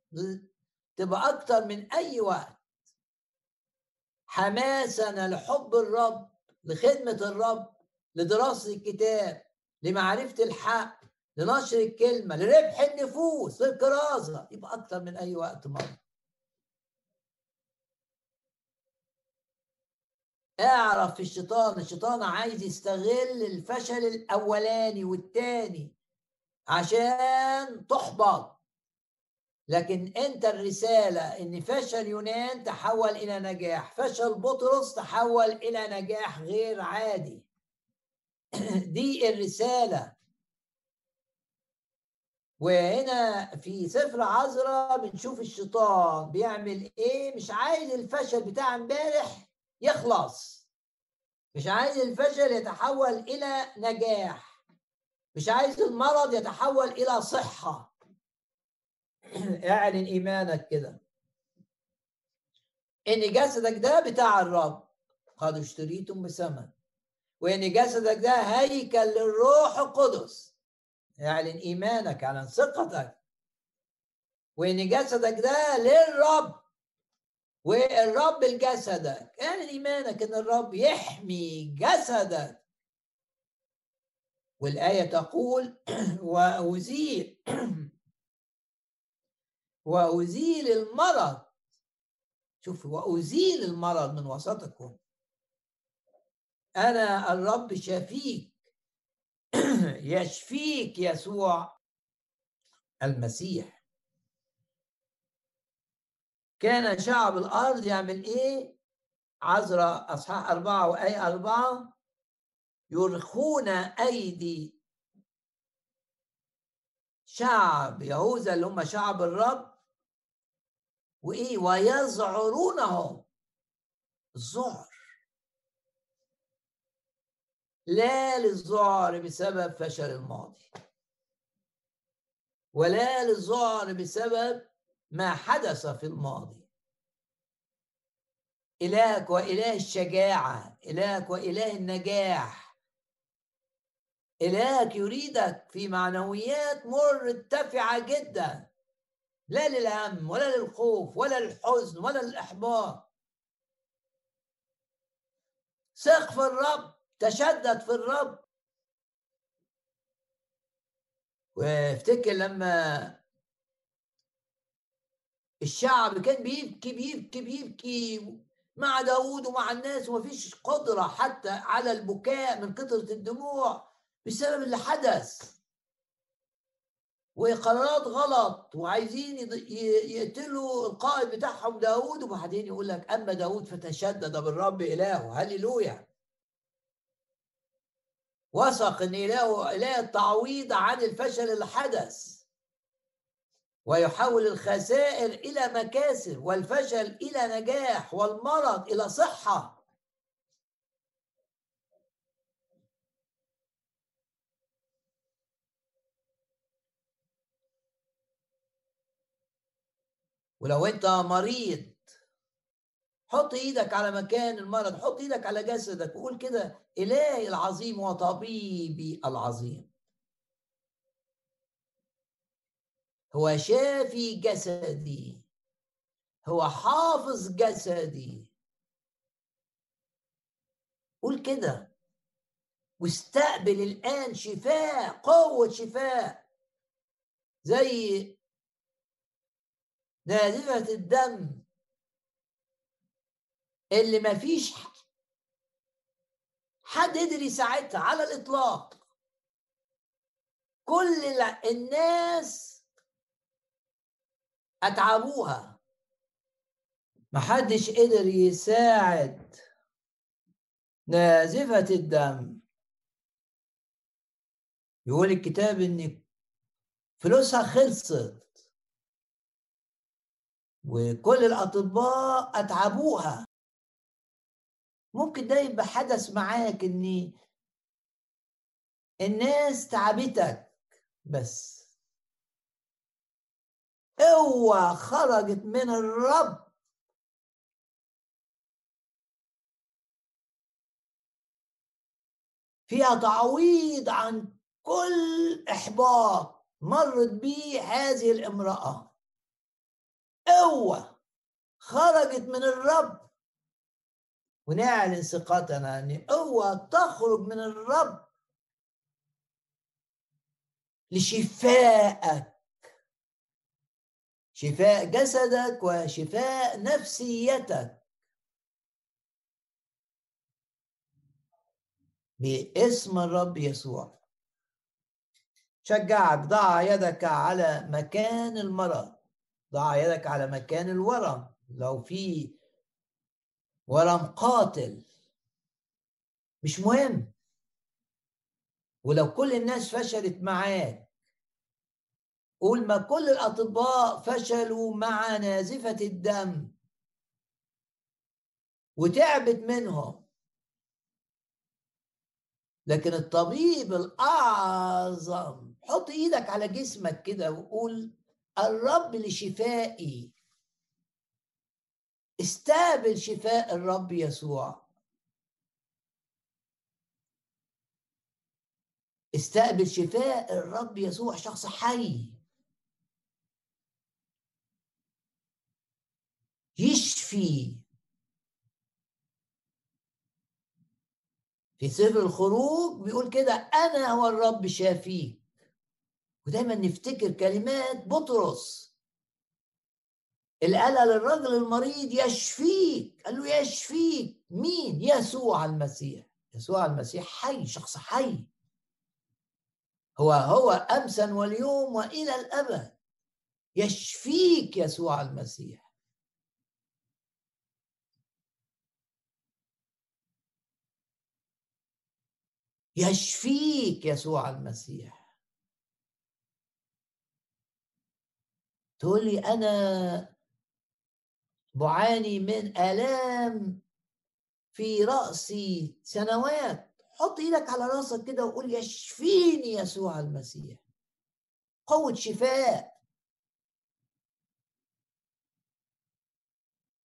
تبقى أكتر من أي وقت. حماسنا لحب الرب لخدمة الرب لدراسة الكتاب لمعرفة الحق لنشر الكلمة لربح النفوس للكرازة. يبقى أكتر من أي وقت مرة. اعرف الشيطان الشيطان عايز يستغل الفشل الأولاني والتاني عشان تحبط. لكن أنت الرسالة إن فشل يونان تحول إلى نجاح فشل بطرس تحول إلى نجاح غير عادي. دي الرسالة. وهنا في سفر عذراء بنشوف الشيطان بيعمل إيه؟ مش عايز الفشل بتاع امبارح يخلص. مش عايز الفشل يتحول إلى نجاح. مش عايز المرض يتحول إلى صحة. اعلن إيمانك كده. إن جسدك ده بتاع الرب قد اشتريتم بثمن. وإن جسدك ده هيكل للروح القدس. اعلن إيمانك اعلن ثقتك. وإن جسدك ده للرب. والرب لجسدك اعلن إيمانك إن الرب يحمي جسدك. والآية تقول وازيل وأزيل المرض. شوف وأزيل المرض من وسطكم. أنا الرب شفيك. يشفيك يسوع المسيح. كان شعب الأرض يعمل إيه؟ عذراء أصحاح أربعة وأي أربعة. يرخون أيدي شعب يهوذا اللي هم شعب الرب. وإيه؟ ويزعرونهم. الذعر لا للذعر بسبب فشل الماضي. ولا للذعر بسبب ما حدث في الماضي. إلهك وإله الشجاعة. إلهك وإله النجاح. إلهك يريدك في معنويات مرتفعة جدا. لا للهم ولا للخوف ولا للحزن ولا للإحباط. ثق في الرب تشدد في الرب. وافتكر لما الشعب كان بيبكي بيبكي بيبكي مع داود ومع الناس ومفيش قدرة حتى على البكاء من كثرة الدموع بسبب اللي حدث. وقرارات غلط وعايزين يقتلوا القائد بتاعهم داود وبعدين يقول لك أما داود فتشدد بالرب إلهه. هللويا. وثق إن اله إله التعويض عن الفشل اللي حدث ويحول الخسائر إلى مكاسب والفشل إلى نجاح والمرض إلى صحة. ولو انت مريض حط إيدك على مكان المرض حط إيدك على جسدك وقول كده إلهي العظيم وطبيبي العظيم. هو شافي جسدي هو حافظ جسدي. قول كده واستقبل الآن شفاء قوة شفاء زي نازفة الدم. اللي ما فيش حد قدر يساعدها على الإطلاق. كل الناس أتعبوها. محدش قدر يساعد نازفة الدم. يقول الكتاب إن فلوسها خلصت. وكل الأطباء أتعبوها. ممكن ده يبقى حدث معاك ان الناس تعبتك بس. قوة خرجت من الرب. فيها تعويض عن كل إحباط مرت به هذه الامرأة. قوة خرجت من الرب. ونعلن ثقتنا إن قوة تخرج من الرب. لشفائك. شفاء جسدك وشفاء نفسيتك. باسم الرب يسوع. شجعك ضع يدك على مكان المرض. ضع يدك على مكان الورم. لو في ورم قاتل مش مهم. ولو كل الناس فشلت معاك قول ما كل الأطباء فشلوا مع نازفة الدم. وتعبت منهم. لكن الطبيب الأعظم حط إيدك على جسمك كده وقول الرب لشفائي. استقبل شفاء الرب يسوع. استقبل شفاء الرب يسوع شخص حي. يشفي. في سفر الخروج بيقول كده أنا هو الرب شافيك. ودايما نفتكر كلمات بطرس. اللي قالها للرجل المريض يشفيك. قال له يشفيك. مين؟ يسوع المسيح. يسوع المسيح حي شخص حي. هو هو امسا واليوم وإلى الأبد. يشفيك يسوع المسيح. يشفيك يسوع المسيح. تقول لي أنا بعاني من آلام في راسي سنوات. حط إيدك على رأسك كده وقول يشفيني يسوع المسيح. قوة شفاء.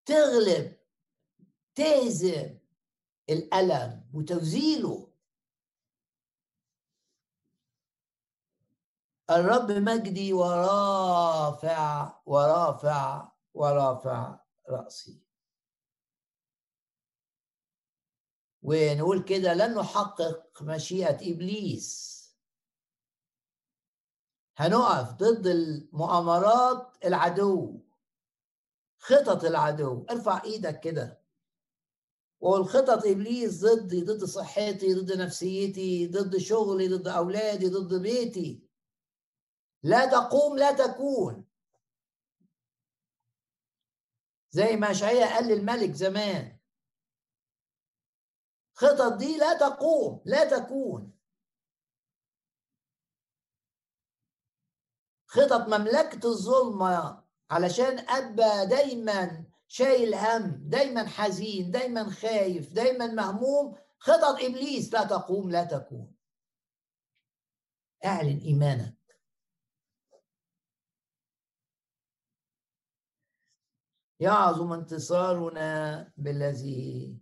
تغلب تهزم الألم وتزيله الرب مجدي ورافع ورافع ورافع رأسي. ونقول كده لن نحقق مشيئة إبليس. هنقف ضد المؤامرات العدو خطط العدو. ارفع إيدك كده. والخطط إبليس ضدي ضد صحتي ضد نفسيتي ضد شغلي ضد أولادي ضد بيتي. لا تقوم لا تكون. زي ما اشعياء قال للملك زمان. خطط دي لا تقوم لا تكون. خطط مملكة الظلمة علشان أبقى دايما شايل هم دايما حزين دايما خايف دايما مهموم. خطط إبليس لا تقوم لا تكون. اعلن إيمانك. يعظم انتصارنا بالذي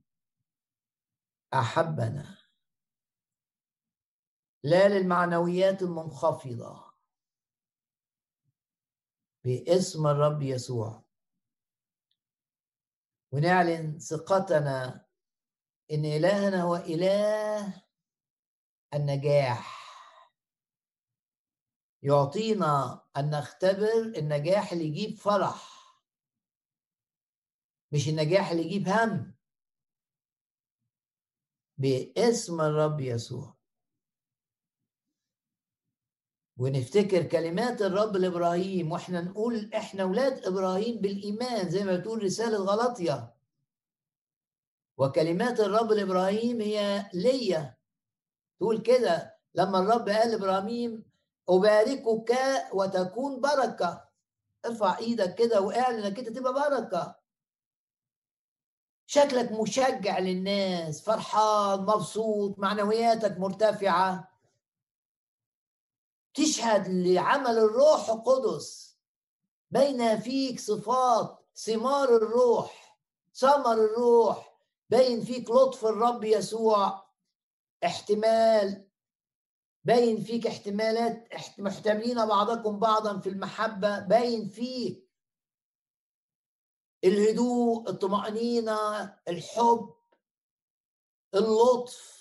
أحبنا. لا للمعنويات المنخفضة. باسم الرب يسوع. ونعلن ثقتنا إن إلهنا هو إله النجاح. يعطينا أن نختبر النجاح اللي يجيب فرح. مش النجاح اللي يجيب هم. باسم الرب يسوع. ونفتكر كلمات الرب لإبراهيم وإحنا نقول إحنا أولاد إبراهيم بالإيمان زي ما بتقول رسالة غلطية. وكلمات الرب لإبراهيم هي ليا. تقول كده لما الرب قال لإبراهيم أباركك وتكون بركة. ارفع إيدك كده وأعلن إنك أنت تبقى بركة. شكلك مشجع للناس فرحان مبسوط معنوياتك مرتفعة. تشهد لعمل الروح القدس. بين فيك صفات ثمار الروح ثمر الروح. بين فيك لطف الرب يسوع احتمال. باين فيك احتمالات محتملين بعضكم بعضا في المحبة. باين فيك الهدوء الطمأنينة الحب اللطف.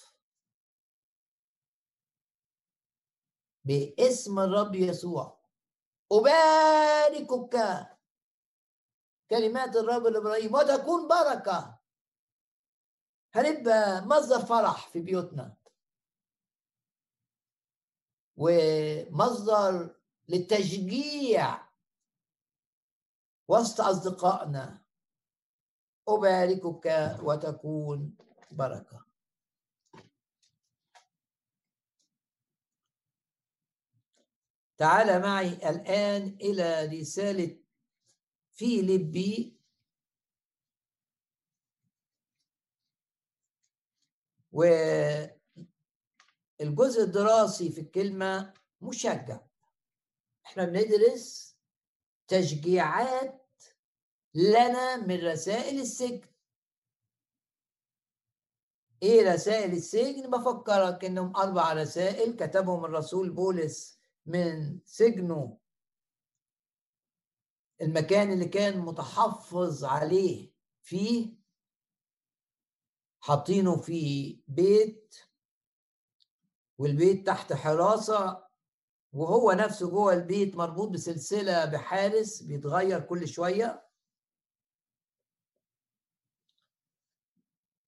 باسم الرب يسوع. أباركك كلمات الرب لإبراهيم وتكون بركة. هنبقى مصدر فرح في بيوتنا. ومصدر للتشجيع. وسط أصدقائنا أباركك وتكون بركة. تعال معي الآن إلى رسالة فيليبي والجزء الدراسي في الكلمة مشجع. إحنا بندرس تشجيعات لنا من رسائل السجن. إيه رسائل السجن؟ بفكرك إنهم أربع رسائل كتبهم الرسول بولس من سجنه. المكان اللي كان متحفظ عليه فيه حاطينه في بيت والبيت تحت حراسة وهو نفسه جوه البيت مربوط بسلسلة بحارس بيتغير كل شوية.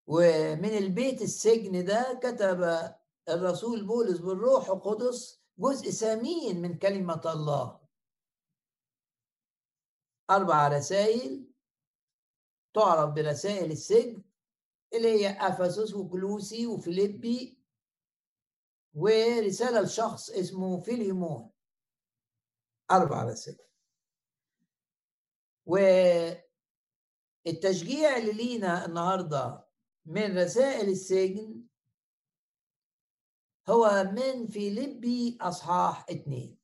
ومن البيت السجن ده كتب الرسول بولس بالروح القدس جزء ثمين من كلمة الله. أربع رسائل تعرف برسائل السجن اللي هي أفسس وكلوسي وفيليبي ورسالة لشخص اسمه فيليمون. أربع رسائل والتشجيع اللي لينا النهاردة من رسائل السجن هو من فيليبي أصحاح اتنين.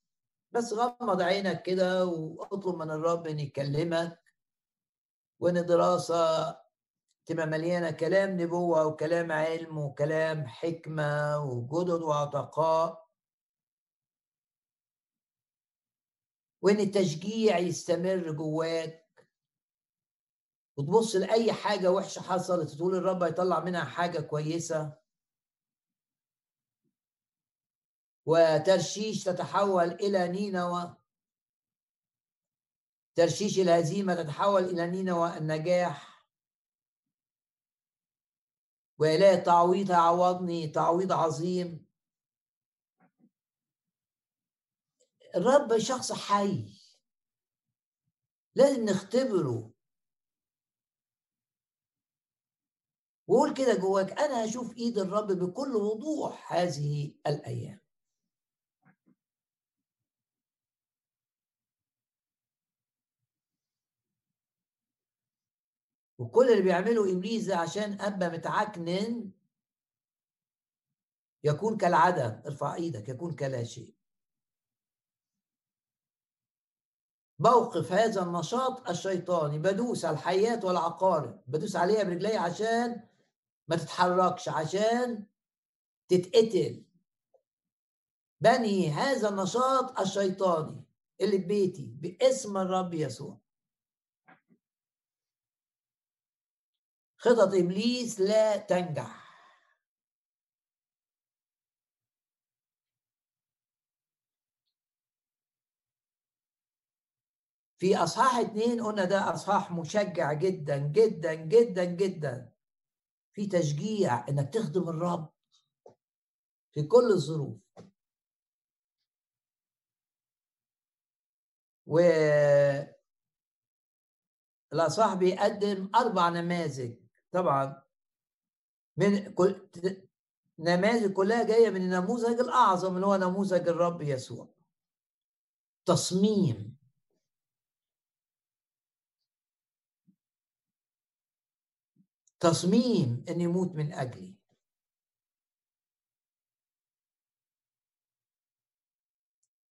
بس غمض عينك كده وأطلب من الرب إن يكلمك وان دراسة تبقى مليانة كلام نبوة وكلام علم وكلام حكمة وجدد وعتقاء وإن التشجيع يستمر جواك. وتبص لأي حاجة وحشة حصلت تقول الرب هيطلع منها حاجة كويسة. وترشيش تتحول إلى نينوى. ترشيش الهزيمة تتحول إلى نينوى النجاح. وإله تعويض هيعوضني تعويض عظيم. الرب شخص حي. لازم نختبره. وقول كده جواك أنا هشوف إيد الرب بكل وضوح هذه الأيام. وكل اللي بيعمله ابليس ده عشان أبقى متعكنن يكون كالعدم ارفع إيدك يكون كلا شيء. موقف هذا النشاط الشيطاني بدوس على الحيات والعقارب. بدوس عليها برجلي عشان ما تتحركش عشان تتقتل. بني هذا النشاط الشيطاني اللي في بيتي باسم الرب يسوع. خطط إبليس لا تنجح. في أصحاح اتنين قلنا ده أصحاح مشجع جدا جدا جدا جدا. في تشجيع إنك تخدم الرب في كل الظروف. و الأصحاح بيقدم أربع نماذج. طبعا. من كل نماذج كلها جاية من النموذج الأعظم اللي هو نموذج الرب يسوع. تصميم. تصميم إن يموت من أجلي.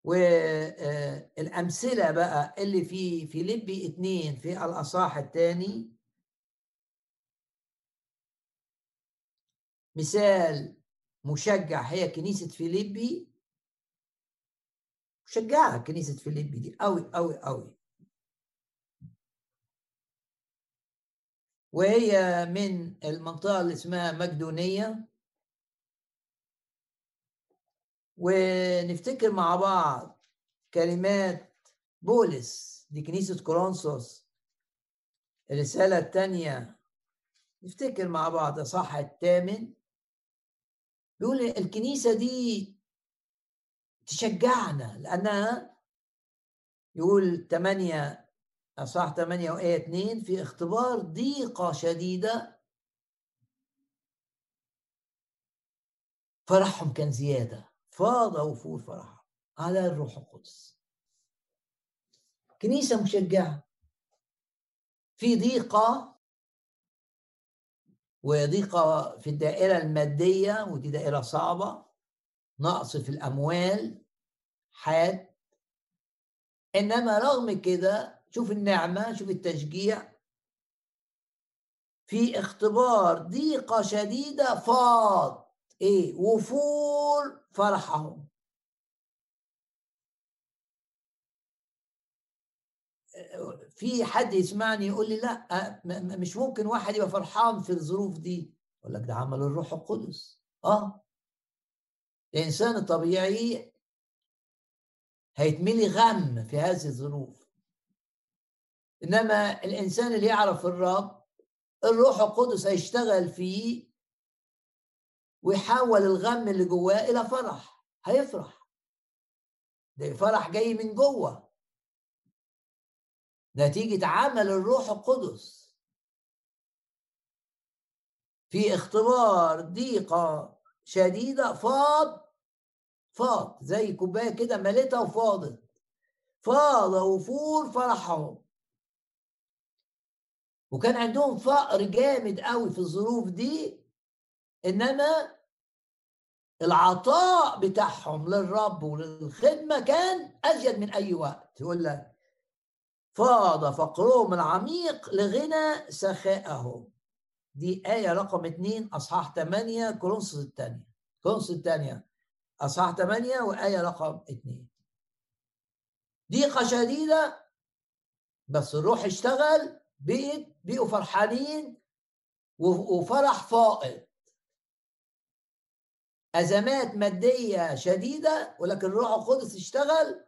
والامثله بقى اللي في فيليبي اتنين في الأصحاح الثاني مثال مشجع هي كنيسة فيليبي. مشجعة كنيسة فيليبي دي قوي قوي قوي وهي من المنطقة اللي اسمها مقدونية. ونفتكر مع بعض كلمات بولس لكنيسة كورنثوس. الرسالة الثانية نفتكر مع بعض صح الثامن. بيقول الكنيسة دي تشجعنا لأنها يقول 8 أصح 8 وآية 2 في اختبار ضيقة شديدة. فرحهم كان زيادة فاض وفور فرحهم على الروح القدس. كنيسة مشجعة. في ضيقة وضيقة في الدائرة المادية ودي دائرة صعبة. نقص في الأموال حاد. إنما رغم كده شوف النعمة شوف التشجيع. في اختبار ضيقة شديدة فاض. إيه؟ وفور فرحهم. في حد يسمعني يقول لي لا مش ممكن واحد يبقى فرحان في الظروف دي. أقول لك ده عمل الروح القدس. آه. الانسان الطبيعي هيتملي غم في هذه الظروف. إنما الإنسان اللي يعرف الرب الروح القدس هيشتغل فيه ويحول الغم اللي جواه إلى فرح. هيفرح. ده فرح جاي من جوه. نتيجة عمل الروح القدس. في اختبار ضيقة شديدة فاض فاض زي كوباية كده مليتها وفاضت. فاض وفور فرحهم. وكان عندهم فقر جامد قوي في الظروف دي إنما العطاء بتاعهم للرب وللخدمة كان أزيد من أي وقت. يقول لك فاض فقرهم العميق لغنى سخائهم دي آية رقم اتنين أصحاح ثمانية كورنثوس الثانية كورنثوس الثانية أصحاح ثمانية وآية رقم اتنين. ضيقة شديدة بس الروح اشتغل بقت بقوا فرحانين وفرح فائض أزمات مادية شديدة ولكن الروح القدس اشتغل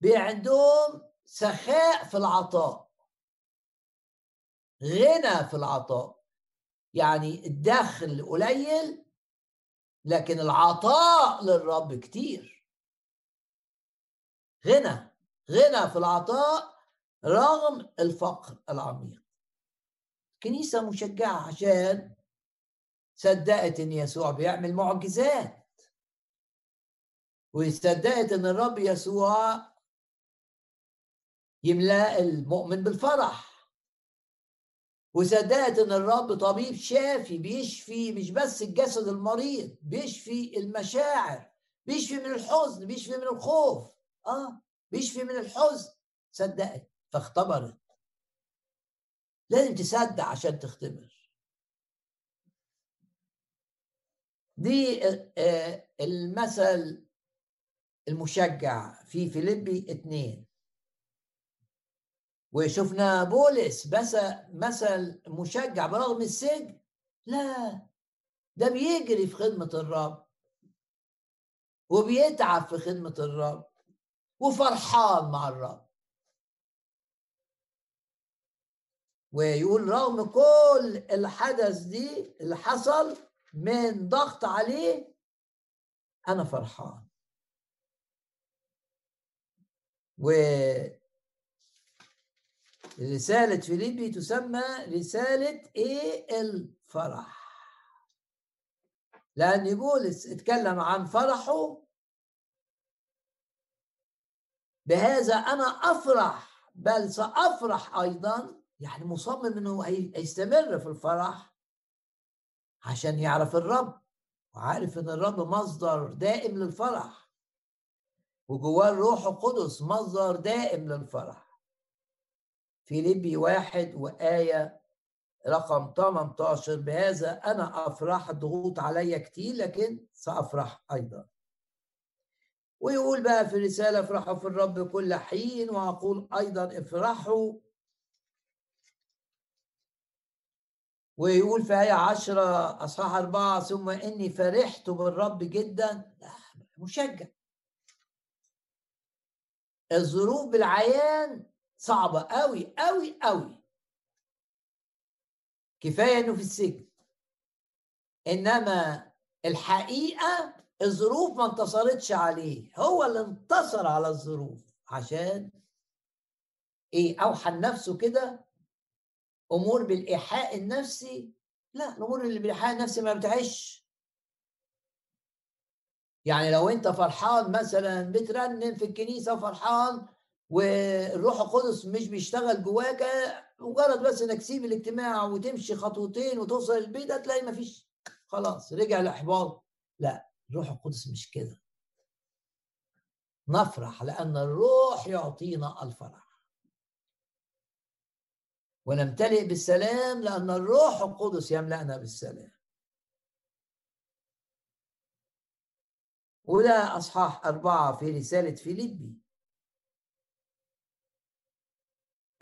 بقى عندهم سخاء في العطاء. غنى في العطاء. يعني الدخل قليل لكن العطاء للرب كتير. غنى غنى في العطاء رغم الفقر العميق. كنيسة مشجعة عشان صدقت إن يسوع بيعمل معجزات. وصدقت إن الرب يسوع يملأ المؤمن بالفرح. وصدقت إن الرب طبيب شافي بيشفي مش بس الجسد المريض بيشفي المشاعر بيشفي من الحزن بيشفي من الخوف آه بيشفي من الحزن. صدقت فاختبرت. لازم تصدق عشان تختبر. دي آه، آه، المثل المشجع في فيليبي اتنين. وشفنا بولس بس مثل مشجع برغم السجن. لا ده بيجري في خدمة الرب. وبيتعب في خدمة الرب. وفرحان مع الرب. ويقول رغم كل الحدث دي اللي حصل من ضغط عليه أنا فرحان. و رسالة فيليبي تسمى رسالة إيه؟ الفرح. لأن بولس اتكلم عن فرحه بهذا أنا أفرح بل سأفرح أيضا يعني مصمم أنه هيستمر في الفرح عشان يعرف الرب وعارف أن الرب مصدر دائم للفرح وجواه الروح القدس مصدر دائم للفرح. فيليبي واحد وآية رقم 18 بهذا أنا أفرح الضغوط عليا كتير لكن سأفرح أيضا. ويقول بقى في الرسالة افرحوا في الرب كل حين وأقول أيضا افرحوا ويقول في آية عشرة أصحاح أربعة ثم إني فرحت بالرب جدا مشجع. الظروف بالعيان صعبة قوي قوي قوي كفاية إنه في السجن. إنما الحقيقة الظروف ما انتصرتش عليه. هو اللي انتصر على الظروف. عشان إيه؟ أوحى نفسه كده. أمور بالإيحاء النفسي. لا الأمور اللي بالإيحاء النفسي ما بتعيش. يعني لو أنت فرحان مثلا بترنم في الكنيسة فرحان والروح القدس مش بيشتغل جواك مجرد بس إنك تسيب الاجتماع وتمشي خطوتين وتوصل البيت هتلاقي مفيش خلاص رجع الاحباط لا الروح القدس مش كده. نفرح لأن الروح يعطينا الفرح. ونمتلئ بالسلام لأن الروح القدس يملأنا بالسلام. وده أصحاح أربعة في رسالة فيليبي.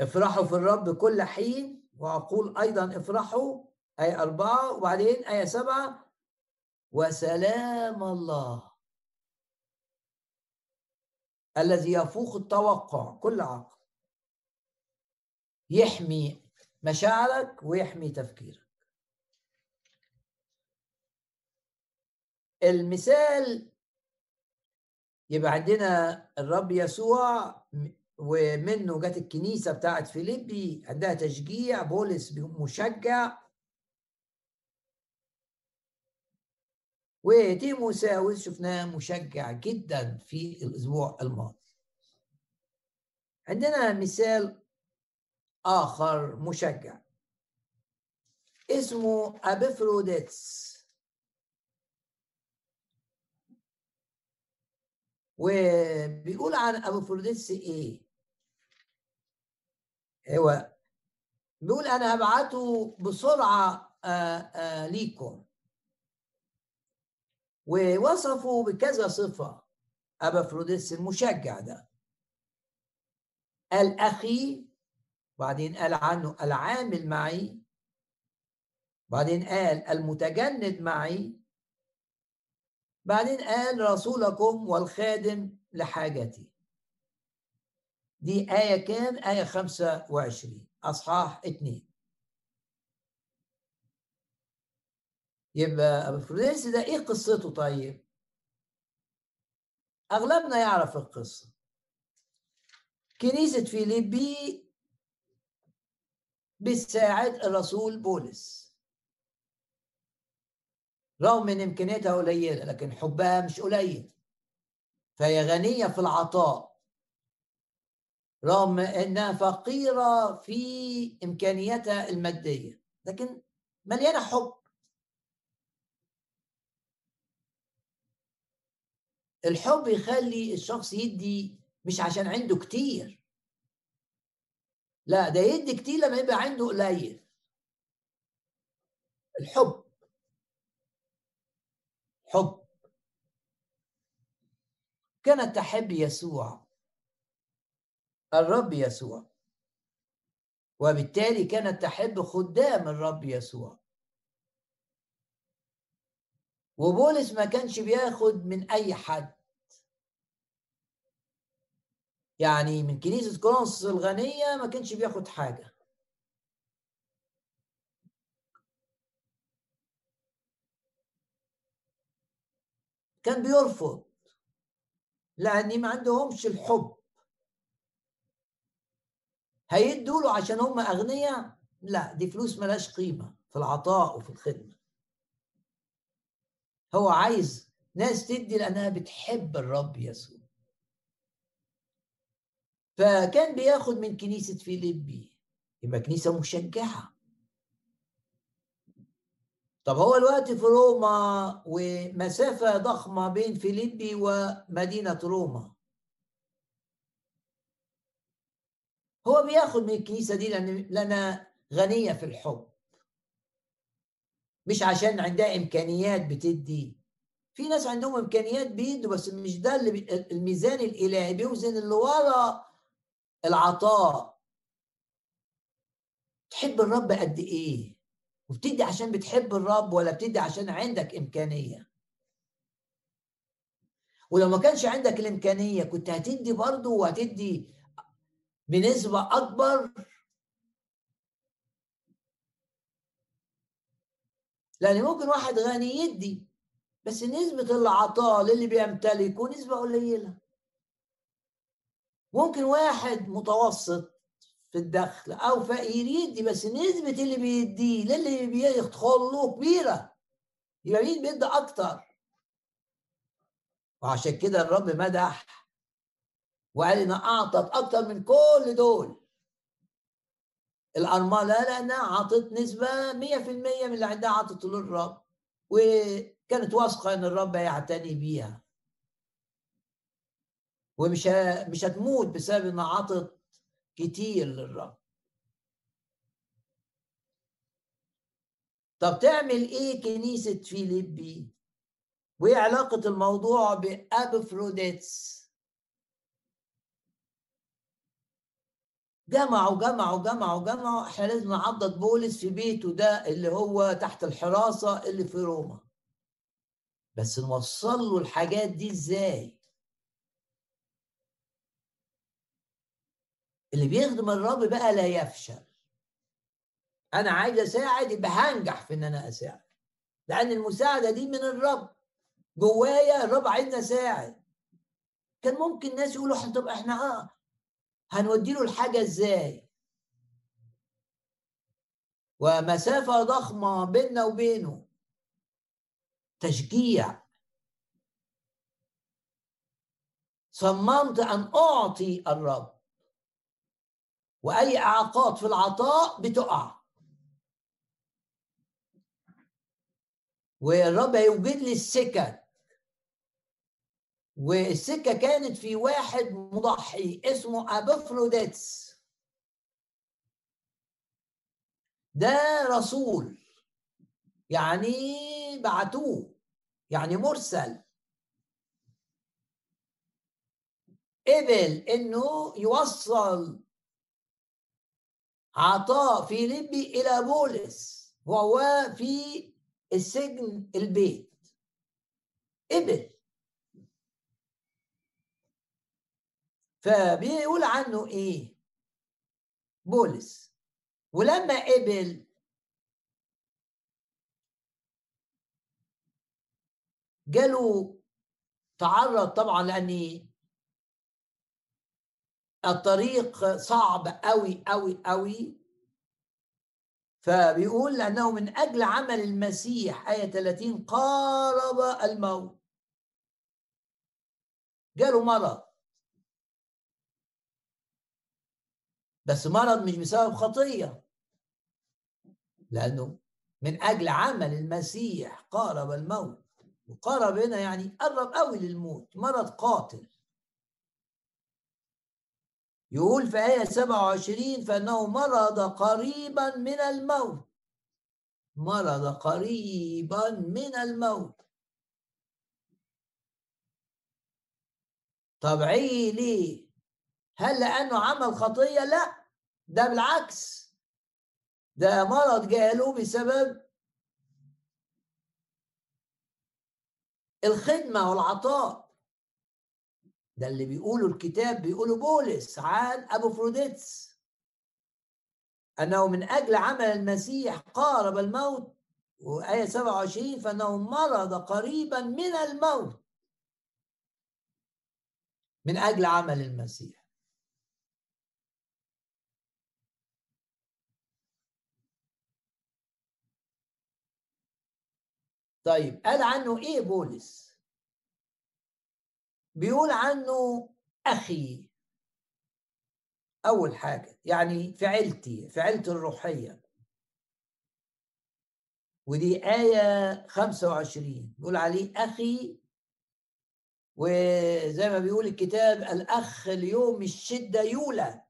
افرحوا في الرب كل حين وأقول أيضا افرحوا آية أربعة وبعدين آية سبعة وسلام الله. الذي يفوق التوقع كل عقل. يحمي مشاعرك ويحمي تفكيرك. المثال يبقى عندنا الرب يسوع ومنه جت الكنيسة بتاعت فيليبي عندها تشجيع بولس مشجع. وتيموثاوس شفناه مشجع جدا في الأسبوع الماضي. عندنا مثال آخر مشجع. اسمه ابيفروديتس وبيقول عن ابيفروديتس إيه؟ هو بيقول أنا هبعته بسرعة آآ آآ ليكم. ووصفوا بكذا صفة ابافروديس المشجع ده. قال أخي بعدين قال عنه العامل معي. بعدين قال المتجند معي. بعدين قال رسولكم والخادم لحاجتي. دي آية كام؟ آية 25 أصحاح 2 يبقى افروديتس ده إيه قصته طيب؟ أغلبنا يعرف القصة. كنيسة فيليبي بتساعد الرسول بولس. رغم إن امكانياتها قليلة لكن حبها مش قليل. فهي غنية في العطاء. رغم أنها فقيرة في إمكانياتها المادية لكن مليانة حب. الحب يخلي الشخص يدي مش عشان عنده كتير. لا ده يدي كتير لما يبقى عنده قليل. الحب. حب. كانت تحب يسوع. الرب يسوع. وبالتالي كانت تحب خدام الرب يسوع. وبولس ما كانش بياخد من أي حد. يعني من كنيسة كورنثوس الغنية ما كانش بياخد حاجة. كان بيرفض لأن ما عندهمش الحب. هيدوا له عشان هم أغنياء؟ لا دي فلوس ملاش قيمة في العطاء وفي الخدمة. هو عايز ناس تدي لأنها بتحب الرب يسوع. فكان بياخد من كنيسة فيليبي. يبقى كنيسة مشجعة. طب هو الوقت في روما ومسافة ضخمة بين فيليبي ومدينة روما. هو بياخد من الكنيسة دي لأن لنا غنية في الحب. مش عشان عندها إمكانيات بتدي. في ناس عندهم إمكانيات بيدوا بس مش ده اللي الميزان الإلهي بيوزن اللي ورا العطاء. تحب الرب قد إيه؟ وبتدي عشان بتحب الرب ولا بتدي عشان عندك إمكانية؟ ولو ما كانش عندك الإمكانية كنت هتدي برضه وهتدي بنسبة أكبر. لأن ممكن واحد غني يدي بس نسبة العطاء للي بيمتلكه نسبة قليلة. ممكن واحد متوسط في الدخل أو فقير يدي بس نسبة اللي بيديه للي بيدخل له كبيرة يبقى مين؟ بيدي أكتر. وعشان كده الرب مدح وقال انها أعطت أكتر من كل دول. الارمله لانها عطت نسبة 100% من اللي عندها عطت للرب وكانت واثقة إن الرب هيعتني بيها. ومش مش هتموت بسبب إنها عطت كتير للرب. طب تعمل إيه كنيسة فيليبي؟ وإيه علاقة الموضوع بأبفروديتس؟ جمعوا جمعوا جمعوا جمعوا. إحنا لازم نعضد بولس في بيته ده اللي هو تحت الحراسة اللي في روما. بس نوصل له الحاجات دي إزاي؟ اللي بيخدم الرب بقى لا يفشل. أنا عايز أساعد يبقى هنجح في إن أنا أساعد. لأن المساعدة دي من الرب. جوايا الرب عايزني أساعد. كان ممكن ناس يقولوا طب إحنا آه. هنودي له الحاجة إزاي؟ ومسافة ضخمة بيننا وبينه. تشجيع. صممت أن أعطي الرب. وأي إعاقات في العطاء بتقع. والرب هيوجد لي السكك والسكة كانت في واحد مضحي اسمه أبوفروديتس. ده رسول يعني بعتوه يعني مرسل. قبل إنه يوصل عطاء فيليبي إلى بولس وهو في السجن البيت. قبل. فبيقول عنه إيه؟ بولس. ولما قبل جاله تعرض طبعا لأن الطريق صعب قوي قوي قوي فبيقول لأنه من أجل عمل المسيح آية 30 قارب الموت. جاله مرض. بس مرض مش بسبب خطية. لأنه من أجل عمل المسيح قارب الموت. وقارب هنا يعني قرب قوي للموت مرض قاتل. يقول في آية 27 فإنه مرض قريبا من الموت. مرض قريبا من الموت. طبيعي ليه؟ هل لأنه عمل خطية؟ لا. ده بالعكس. ده مرض جاله بسبب الخدمة والعطاء. ده اللي بيقوله الكتاب بيقوله بولس عن أبو فروديتس أنه من أجل عمل المسيح قارب الموت وآية 27 فأنه مرض قريبا من الموت. من أجل عمل المسيح. طيب قال عنه إيه بولس؟ بيقول عنه أخي. أول حاجة يعني في عيلتي الروحية. ودي آية 25 بيقول عليه أخي. وزي ما بيقول الكتاب الأخ اليوم الشدة يولد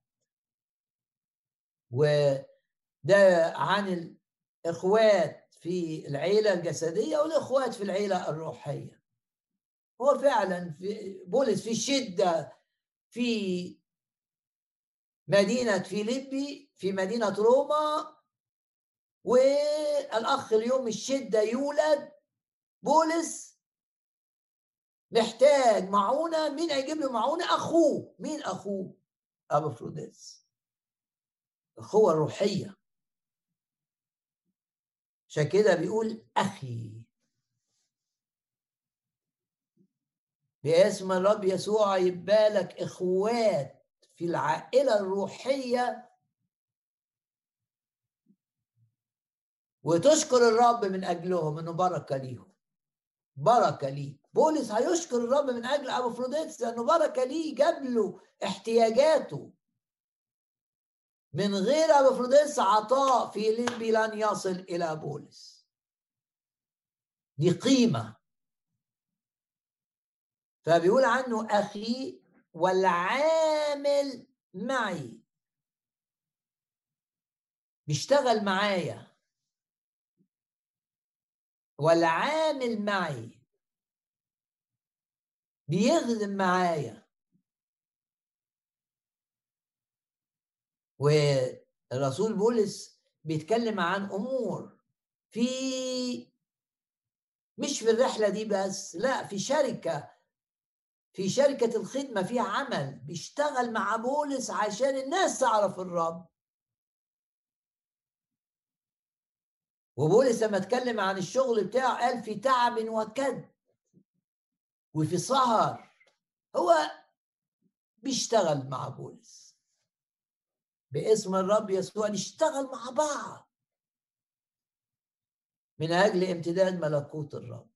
وده عن الإخوات في العيلة الجسدية والإخوات في العيلة الروحية. هو فعلا في بولس في شدة في مدينة فيليبي في مدينة روما والأخ اليوم الشدة يولد بولس محتاج معونة. مين هيجيب له معونة؟ أخوه. مين أخوه؟ أبو فروديس الأخوة الروحية. عشان كده بيقول أخي. باسم الرب يسوع يبقى لك إخوات في العائلة الروحية. وتشكر الرب من أجلهم إنه بركة ليهم. بركة ليه بولس هيشكر الرب من أجل ابيفروديتس لأنه بركة ليه جاب له احتياجاته. من غير ابيفروديتس عطاء فيلبي لن يصل إلى بولس. دي قيمة. فبيقول عنه أخي والعامل معي. بيشتغل معايا. والعامل معي. بيخدم معايا. والرسول بولس بيتكلم عن أمور في مش في الرحلة دي بس لا في شركة في شركة الخدمة فيها عمل بيشتغل مع بولس عشان الناس تعرف الرب. وبولس لما اتكلم عن الشغل بتاعه قال في تعب وكد وفي سهر. هو بيشتغل مع بولس. باسم الرب يسوع نشتغل مع بعض. من أجل امتداد ملكوت الرب.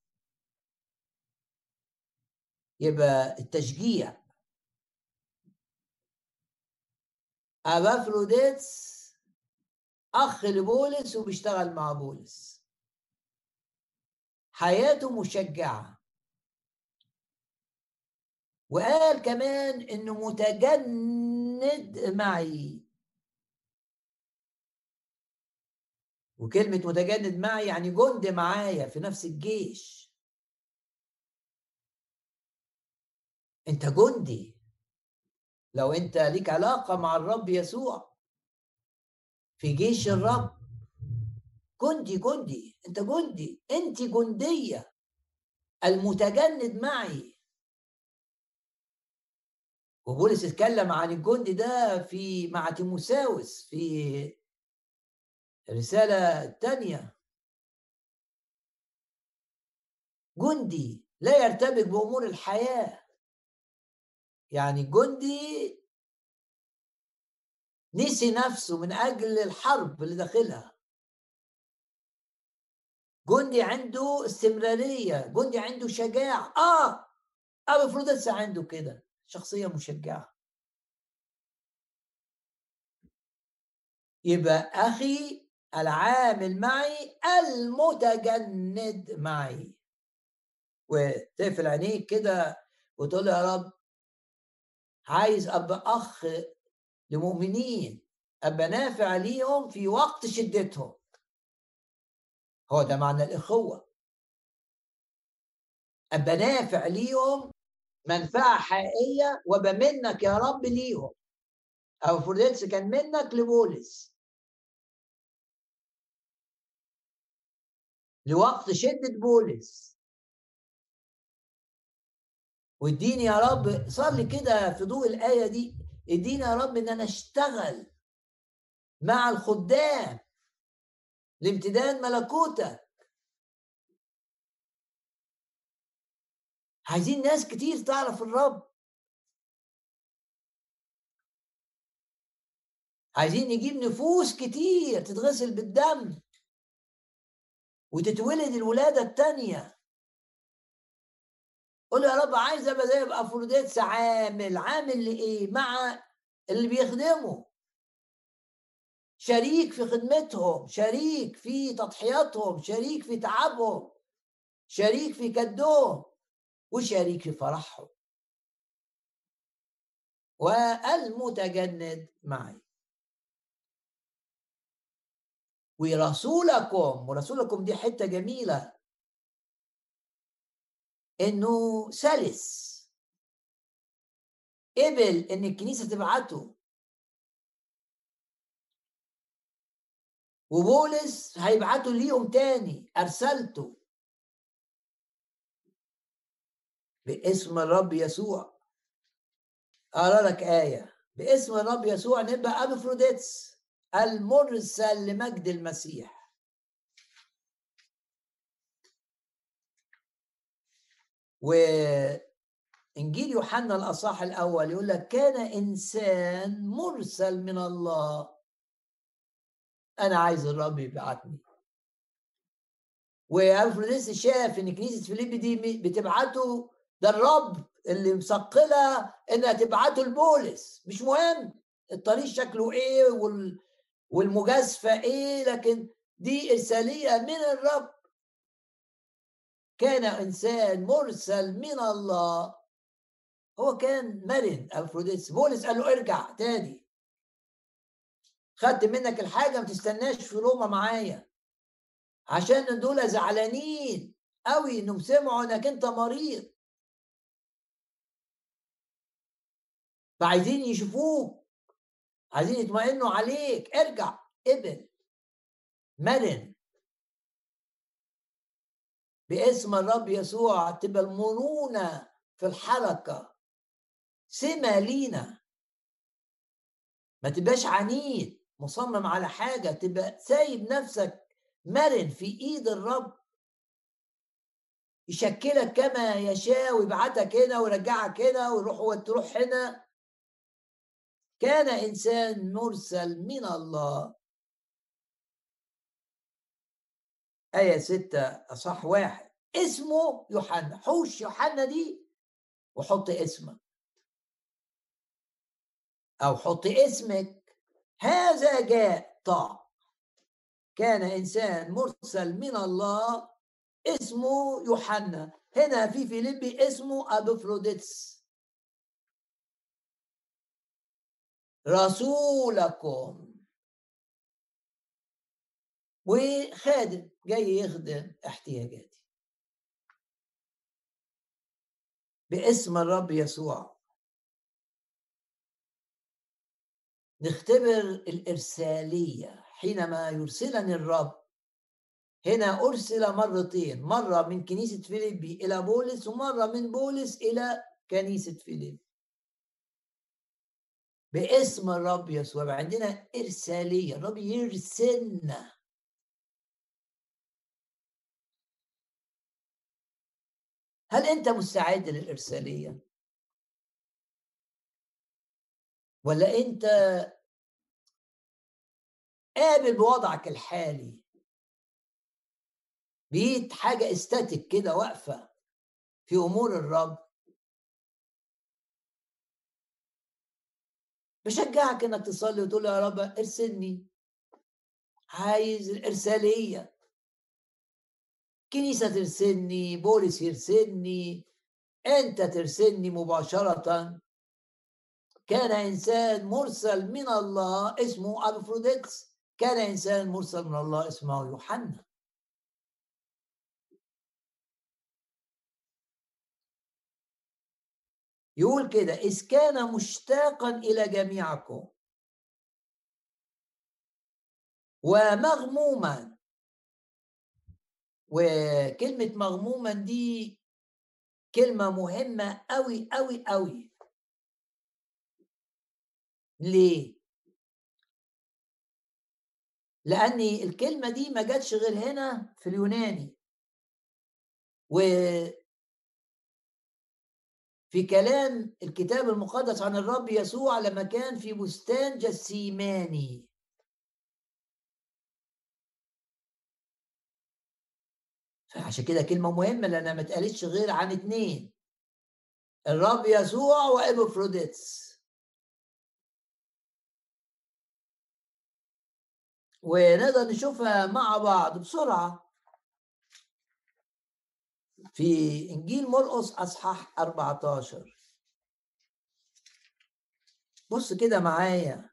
يبقى التشجيع. أبافروديتس أخ لبولس وبيشتغل مع بولس. حياته مشجعة. وقال كمان إنه متجند معي. وكلمة متجند معي يعني جند معايا في نفس الجيش. أنت جندي. لو أنت ليك علاقة مع الرب يسوع في جيش الرب. جندي جندي. أنت جندي. أنت جندية. المتجند معي. وبولس اتكلم عن الجندي ده في مع تيموساوس في الرسالة الثانية جندي لا يرتبك بأمور الحياة. يعني جندي نسي نفسه من أجل الحرب اللي داخلها. جندي عنده استمرارية جندي عنده شجاعة. آه أبو فرودس عنده كده شخصية مشجعة. يبقى أخي العامل معي المتجند معي. وتقفل عينيك كده وتقول يا رب عايز أبقى أخ لمؤمنين أبقى نافع ليهم في وقت شدتهم. هو ده معنى الإخوة. أبقى نافع ليهم منفعة حقيقية وأبقى منك يا رب ليهم. أو فرديتس كان منك لبولس. لوقت شدة بولس. واديني يا رب صلي كده في ضوء الآية دي. اديني يا رب إن أنا أشتغل مع الخدام لامتداد ملكوتك. عايزين ناس كتير تعرف الرب. عايزين نجيب نفوس كتير تتغسل بالدم. وتتولد الولادة التانية. قول يا رب عايز أبقى زي افروديتس عامل عامل لإيه؟ مع اللي بيخدمه. شريك في خدمتهم شريك في تضحياتهم شريك في تعبهم شريك في كدهم وشريك في فرحهم. والمتجند معي. ورسولكم ورسولكم دي حتة جميلة. إنه سلس. قبل إن الكنيسة تبعته. وبولس هيبعته ليهم تاني أرسلته. باسم الرب يسوع. اقرا لك آية. باسم الرب يسوع نبقى ابفروديتس المرسل لمجد المسيح. وإنجيل يوحنا الأصح الأول يقول لك كان إنسان مرسل من الله. أنا عايز الرب يبعتني. وأبفرودتس شاف إن كنيسة فيلبي دي بتبعته ده الرب اللي مثقلة إنها تبعته لبولس. مش مهم الطريق شكله إيه والمجازفة إيه؟ لكن دي إرسالية من الرب. كان إنسان مرسل من الله. هو كان مرن أبفرودتس. بولس قال له ارجع تاني. خدت منك الحاجة ما تستناش في روما معايا. عشان دول زعلانين قوي إنهم سمعوا إنك أنت مريض. فعايزين يشوفوك. عايزين يطمئنوا عليك. ارجع. ابن. مرن. باسم الرب يسوع تبقى المرونة في الحركة. سمة لينا. ما تبقاش عنيد. مصمم على حاجة. تبقى سايب نفسك مرن في ايد الرب. يشكلك كما يشاء ويبعتك هنا ويرجعك هنا ويروح وتروح هنا. كان إنسان مرسل من الله. آية ستة أصح واحد. اسمه يوحنا. حوش يوحنا دي وحط اسمك. أو حط اسمك. هذا جاء طاع. كان إنسان مرسل من الله. اسمه يوحنا. هنا في فيليبي اسمه أبوفروديتس. رسولكم. وخادم جاي يخدم احتياجاتي. باسم الرب يسوع. نختبر الإرسالية حينما يرسلني الرب. هنا أرسل مرتين مرة من كنيسة فيليبي إلى بولس ومرة من بولس إلى كنيسة فيليبي. باسم الرب يسوع. عندنا إرسالية الرب يرسلنا. هل أنت مستعد للإرسالية؟ ولا أنت قابل بوضعك الحالي؟ بقيت حاجة استاتيك كده واقفة في أمور الرب. بشجعك إنك تصلي وتقول يا رب ارسلني. عايز الارساليه كنيسة ترسلني بولس يرسلني أنت ترسلني مباشرة. كان إنسان مرسل من الله اسمه ابفروديتس كان إنسان مرسل من الله اسمه يوحنا. يقول كده إذ كان مشتاقا إلى جميعكم. ومغموما. وكلمة مغموما دي كلمة مهمة أوي أوي أوي. ليه؟ لأن الكلمة دي ما جاتش غير هنا في اليوناني. و في كلام الكتاب المقدس عن الرب يسوع لما كان في بستان جسيماني. فعشان كده كلمة مهمة لأنها ما اتقالتش غير عن اتنين. الرب يسوع وإبوفروديتس. ونقدر نشوفها مع بعض بسرعة. في إنجيل مرقس أصحاح 14 بص كده معايا.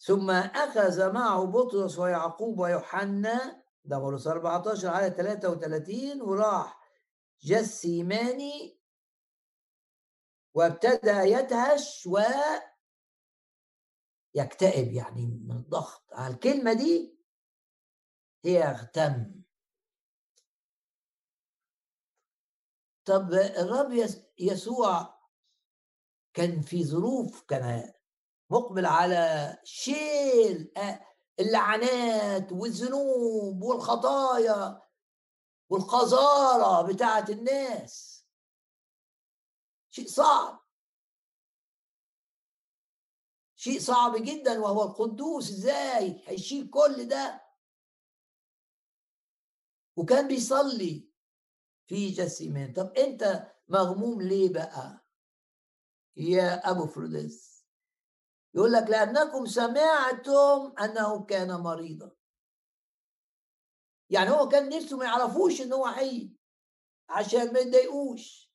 ثم أخذ معه بطرس ويعقوب ويوحنا ده مرقس 14 على 33 وراح جسيماني وابتدى يدهش و يكتئب يعني من الضغط. الكلمة دي هي اغتم. طب الرب يسوع كان في ظروف كان مقبل على شيل اللعنات والذنوب والخطايا والقذارة بتاعت الناس. شيء صعب. شيء صعب جدا وهو القدوس إزاي هيشيل كل ده؟ وكان بيصلي. في جسيمان طب أنت مغموم ليه بقى؟ يا أبو فرودس يقول لك لأنكم سمعتم أنه كان مريضا. يعني هو كان نفسه ما يعرفوش إن هو حي عشان ما يتضايقوش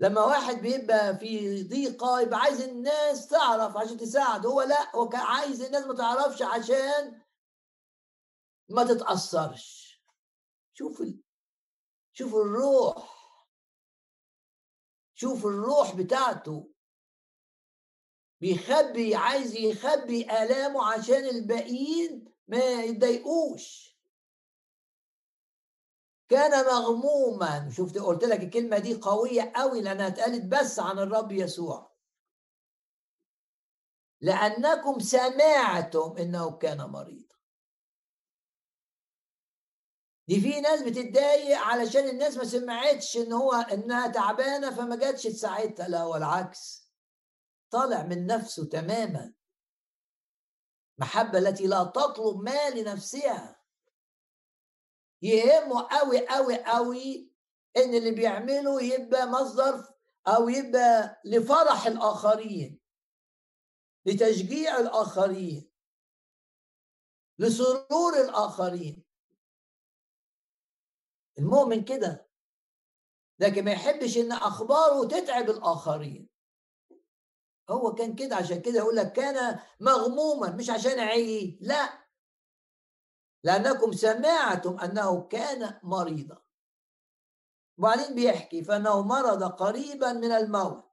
لما واحد بيبقى في ضيقة يبقى عايز الناس تعرف عشان تساعد هو لا هو كان عايز الناس ما تعرفش عشان ما تتأثرش. شوف شوف الروح. شوف الروح بتاعته. بيخبي عايز يخبي آلامه عشان الباقيين ما يتضايقوش. كان مغموما. شفت قلت لك الكلمة دي قوية قوي لأنها اتقالت بس عن الرب يسوع. لأنكم سمعتم إنه كان مريض دي في ناس بتتضايق علشان الناس ما سمعتش إن هو إنها تعبانة فما جاتش تساعدها لا والعكس. طالع من نفسه تماما. محبة التي لا تطلب ما لنفسها. يهمه قوي قوي قوي إن اللي بيعمله يبقى مصدر أو يبقى لفرح الآخرين لتشجيع الآخرين لسرور الآخرين. المؤمن كده لكن ما يحبش إن أخباره تتعب الآخرين. هو كان كده عشان كده يقول لك كان مغموما مش عشان عي لا. لأنكم سمعتم أنه كان مريضا. وبعدين بيحكي فإنه مرض قريبا من الموت.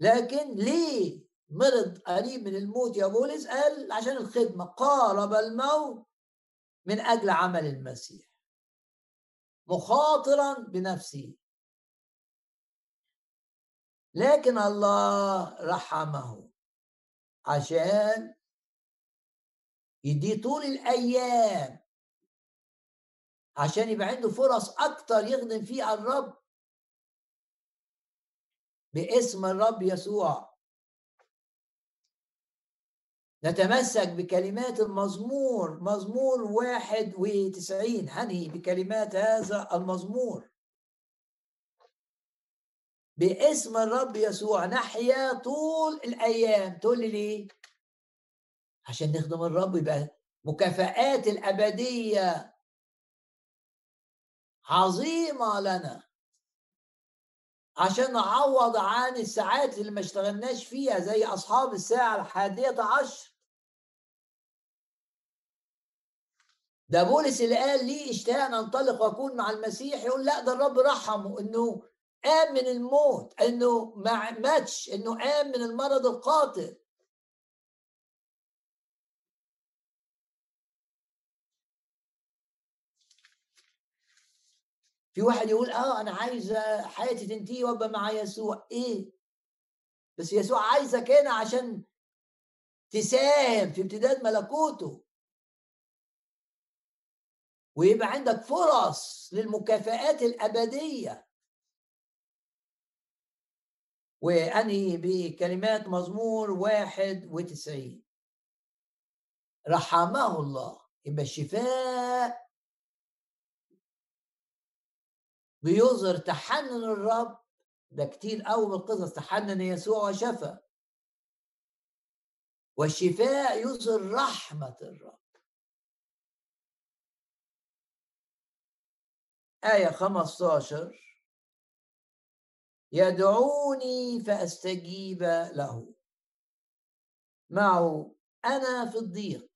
لكن ليه مرض قريب من الموت يا بولس قال عشان الخدمة. قارب الموت من أجل عمل المسيح. مخاطرا بنفسه. لكن الله رحمه عشان يديه طول الأيام عشان يبقى عنده فرص أكتر يخدم فيها الرب. باسم الرب يسوع. نتمسك بكلمات المزمور مزمور واحد وتسعين. هني بكلمات هذا المزمور. باسم الرب يسوع نحيا طول الأيام. تقول لي ليه؟ عشان نخدم الرب يبقى مكافآت الأبدية عظيمة لنا. عشان نعوض عن الساعات اللي ما اشتغلناش فيها زي أصحاب الساعة الحادية عشر. ده بولس اللي قال لي اشتهى أن أنطلق وأكون مع المسيح يقول لا ده الرب رحمه إنه قام من الموت إنه ما ماتش إنه قام من المرض القاتل. في واحد يقول آه أنا عايز حياتي تنتهي وأبقى مع يسوع. إيه؟ بس يسوع عايزك هنا عشان تساهم في امتداد ملكوته. ويبقى عندك فرص للمكافآت الأبدية. وأنهي بكلمات مزمور واحد وتسعين. رحمه الله. يبقى الشفاء بيظهر تحنن الرب. ده كتير قوي من القصص تحنن يسوع وشفى. والشفاء يظهر رحمة الرب. آية 15 يدعوني فأستجيب له. معه أنا في الضيق.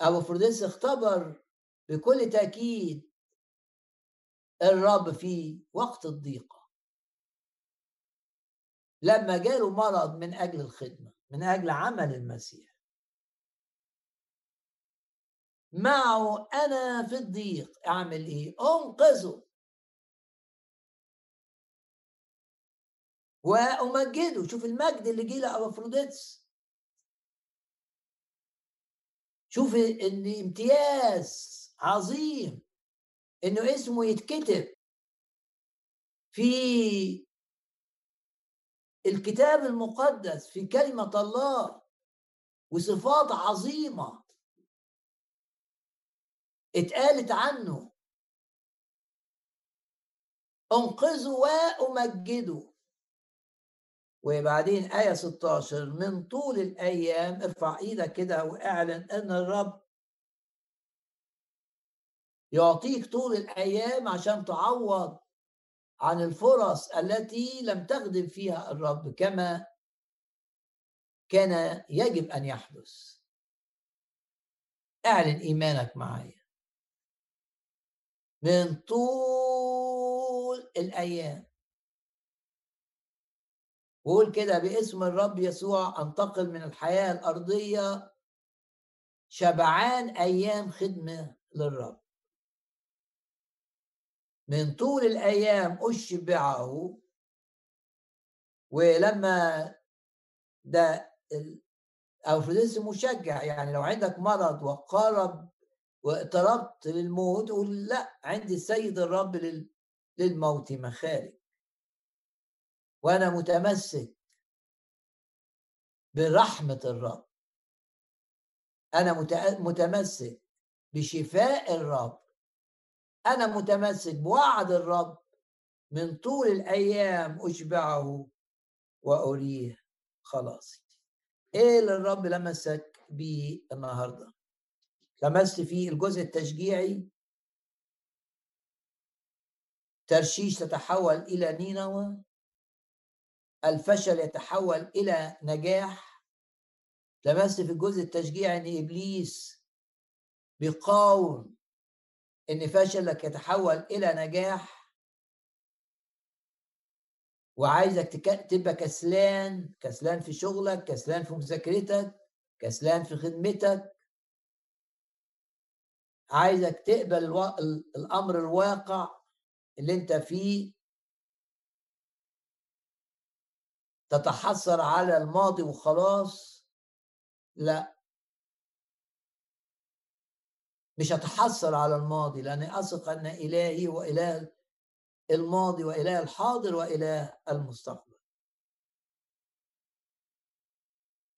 أبو فرديس اختبر بكل تأكيد الرب في وقت الضيقة لما جاله مرض من أجل الخدمة من أجل عمل المسيح. معه أنا في الضيق. أعمل إيه؟ أنقذه. وأمجده. شوف المجد اللي جه لأبافروديتس شوف إن امتياز عظيم. إنه اسمه يتكتب. في الكتاب المقدس في كلمة الله. وصفات عظيمة. اتقالت عنه. انقذه وأمجده. وبعدين آية 16 من طول الأيام ارفع إيدك كده وأعلن أن الرب يعطيك طول الأيام عشان تعوض عن الفرص التي لم تخدم فيها الرب كما كان يجب أن يحدث. أعلن إيمانك معايا. من طول الأيام. وقول كده باسم الرب يسوع أنتقل من الحياة الأرضية شبعان أيام خدمة للرب. من طول الأيام أشبعه ولما ده أو في مشجع يعني لو عندك مرض وقارب واقتربت للموت قول لا عندي السيد الرب للموت مخارج. وأنا متمسك برحمة الرب. أنا متمسك بشفاء الرب. أنا متمسك بوعد الرب من طول الأيام أشبعه وأريه. خلاصي إيه اللي الرب لمسك بيه النهاردة؟ لمست فيه الجزء التشجيعي. ترشيش تتحول إلى نينوى. الفشل يتحول إلى نجاح. لمست في الجزء التشجيعي أن إبليس بيقاوم إن فشلك يتحول إلى نجاح. وعايزك تبقى كسلان كسلان في شغلك كسلان في مذاكرتك كسلان في خدمتك. عايزك تقبل ألو... الأمر الواقع اللي أنت فيه. تتحسر على الماضي وخلاص. لا. مش هتحصل على الماضي لأني أثق أن إلهي وإله الماضي وإله الحاضر وإله المستقبل.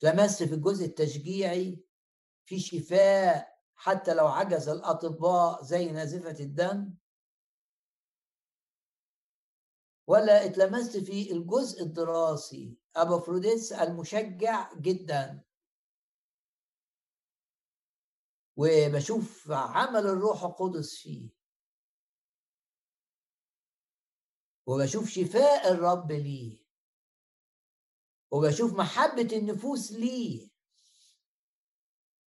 لمست في الجزء التشجيعي في شفاء حتى لو عجز الأطباء زي نازفة الدم؟ ولا اتلمست في الجزء الدراسي أبافروديس المشجع جدا. وبشوف عمل الروح القدس فيه. وبشوف شفاء الرب ليه. وبشوف محبة النفوس ليه.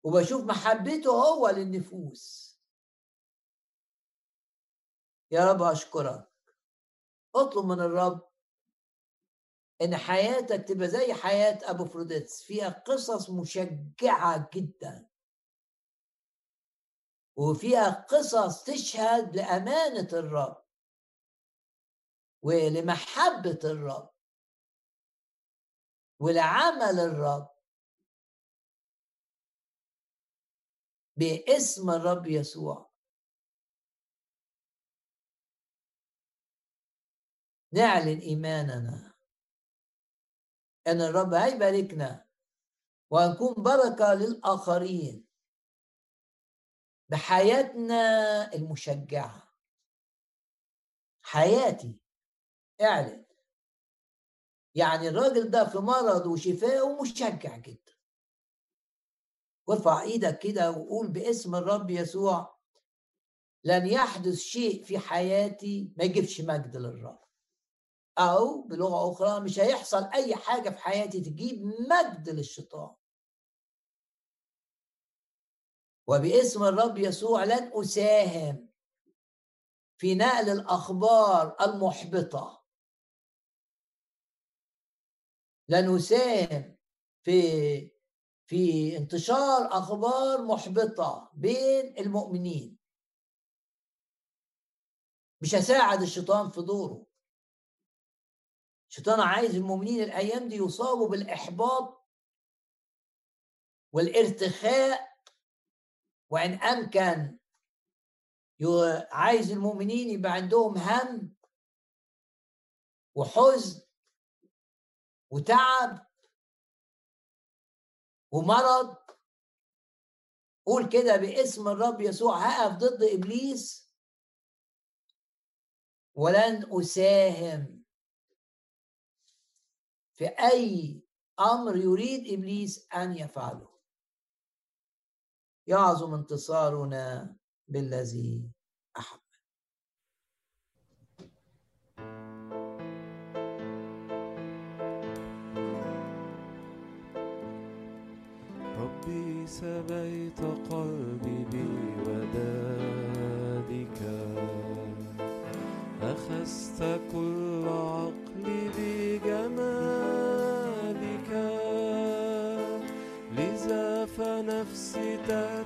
وبشوف محبته هو للنفوس. يا رب أشكرك. اطلب من الرب إن حياتك تبقى زي حياة أبو فروديتس فيها قصص مشجعة جدا. وفيها قصص تشهد لأمانة الرب ولمحبة الرب ولعمل الرب. باسم الرب يسوع. نعلن إيماننا. إن الرب هيباركنا وهنكون بركة للآخرين بحياتنا المشجعة. حياتي. اعلن. يعني الراجل ده في مرض وشفاء مشجع جدا. وارفع إيدك كده وقول باسم الرب يسوع لن يحدث شيء في حياتي ما يجيبش مجد للرب. أو بلغة أخرى مش هيحصل أي حاجة في حياتي تجيب مجد للشيطان. وباسم الرب يسوع لن أساهم في نقل الأخبار المحبطة. لن أساهم في في انتشار أخبار محبطة بين المؤمنين. مش هساعد الشيطان في دوره. الشيطان عايز المؤمنين الأيام دي يصابوا بالإحباط والارتخاء وإن أمكن عايز المؤمنين يبقى عندهم هم وحزن وتعب ومرض قول كده باسم الرب يسوع هقف ضد إبليس؟ ولن أساهم. في أي أمر يريد إبليس أن يفعله. يعظم انتصارنا بالذي أحب. سبيت قلبي بودادك. أخذت كل عقلي بجمالك لذا فنفسي تهتف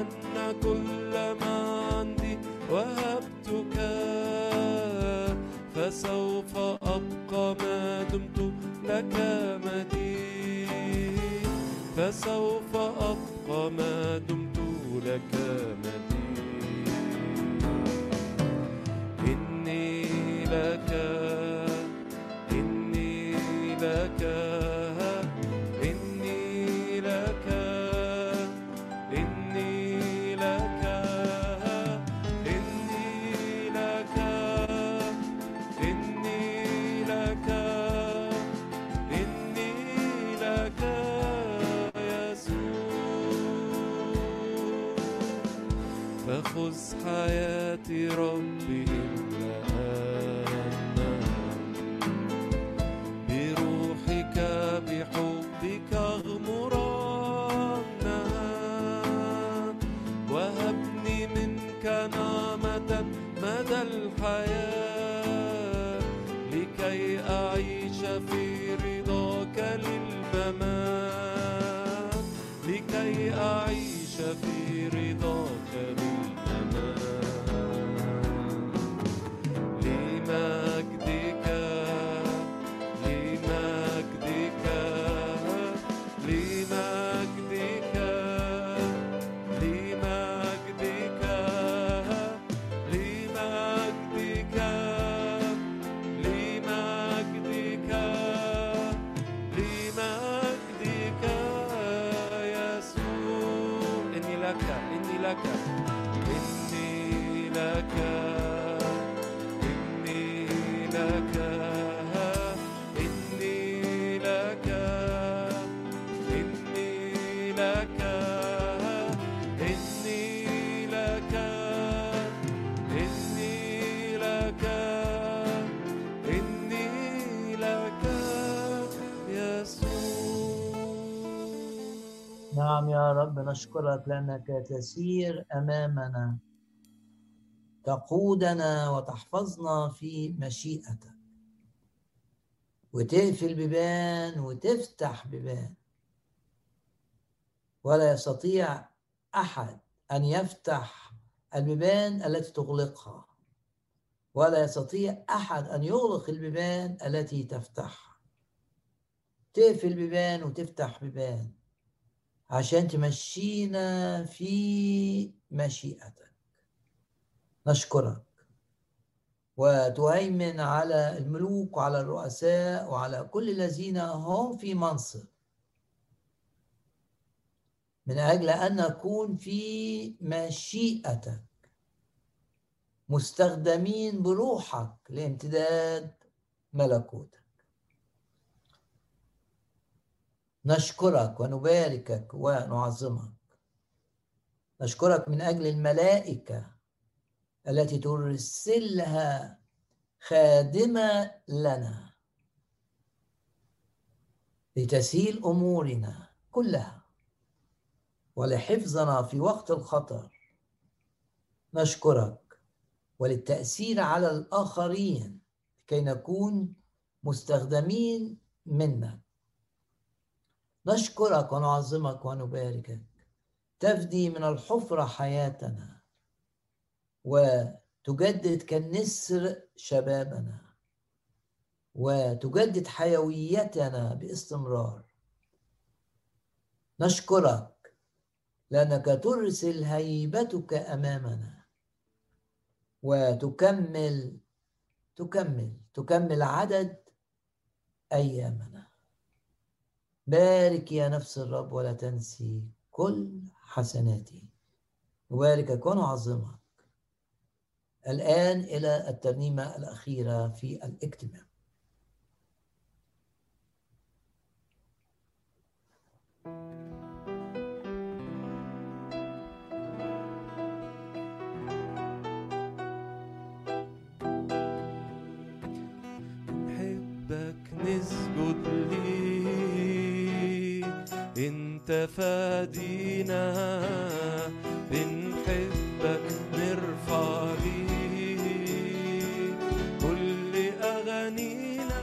أن كل ما عندي وهبتك فسوف أبقى ما دمت لك مدين. فسوف أبقى ما دمت لك مدين. حياتي رب. رب نشكرك لأنك تسير أمامنا. تقودنا وتحفظنا في مشيئتك. وتقفل بيبان وتفتح بيبان ولا يستطيع أحد أن يفتح البيبان التي تغلقها. ولا يستطيع أحد أن يغلق البيبان التي تفتحها. تقفل بيبان وتفتح بيبان عشان تمشينا في مشيئتك. نشكرك. وتهيمن على الملوك وعلى الرؤساء وعلى كل الذين هم في منصب. من أجل أن نكون في مشيئتك. مستخدمين بروحك لامتداد ملكوتك. نشكرك ونباركك ونعظمك. نشكرك من أجل الملائكة التي ترسلها خادمة لنا لتسهيل أمورنا كلها ولحفظنا في وقت الخطر. نشكرك وللتأثير على الآخرين كي نكون مستخدمين منك. نشكرك ونعظمك ونباركك. تفدي من الحفرة حياتنا وتجدد كالنسر شبابنا وتجدد حيويتنا باستمرار. نشكرك لأنك ترسل هيبتك أمامنا وتكمل تكمل تكمل عدد أيامنا. بارك يا نفس الرب ولا تنسي كل حسناتي. نباركك ونعظمك الآن إلى الترنيمة الأخيرة في الاجتماع. تفادينا بنحبك نرفع بيه كل أغانينا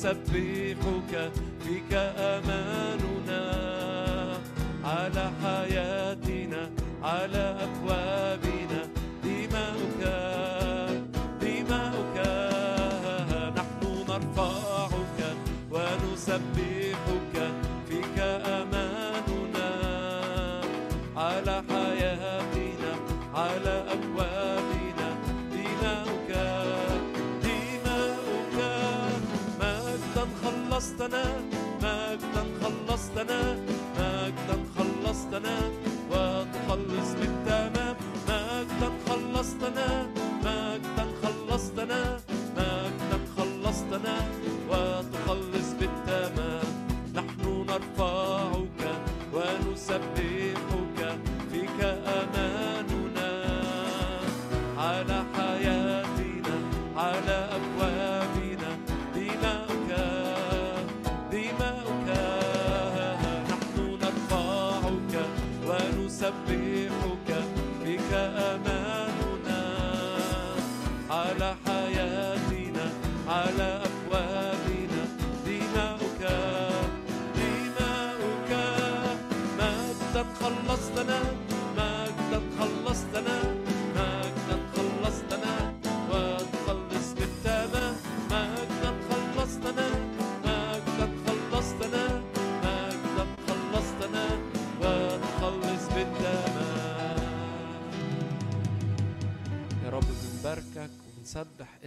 accepté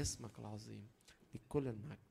اسمك العظيم لكل المجد.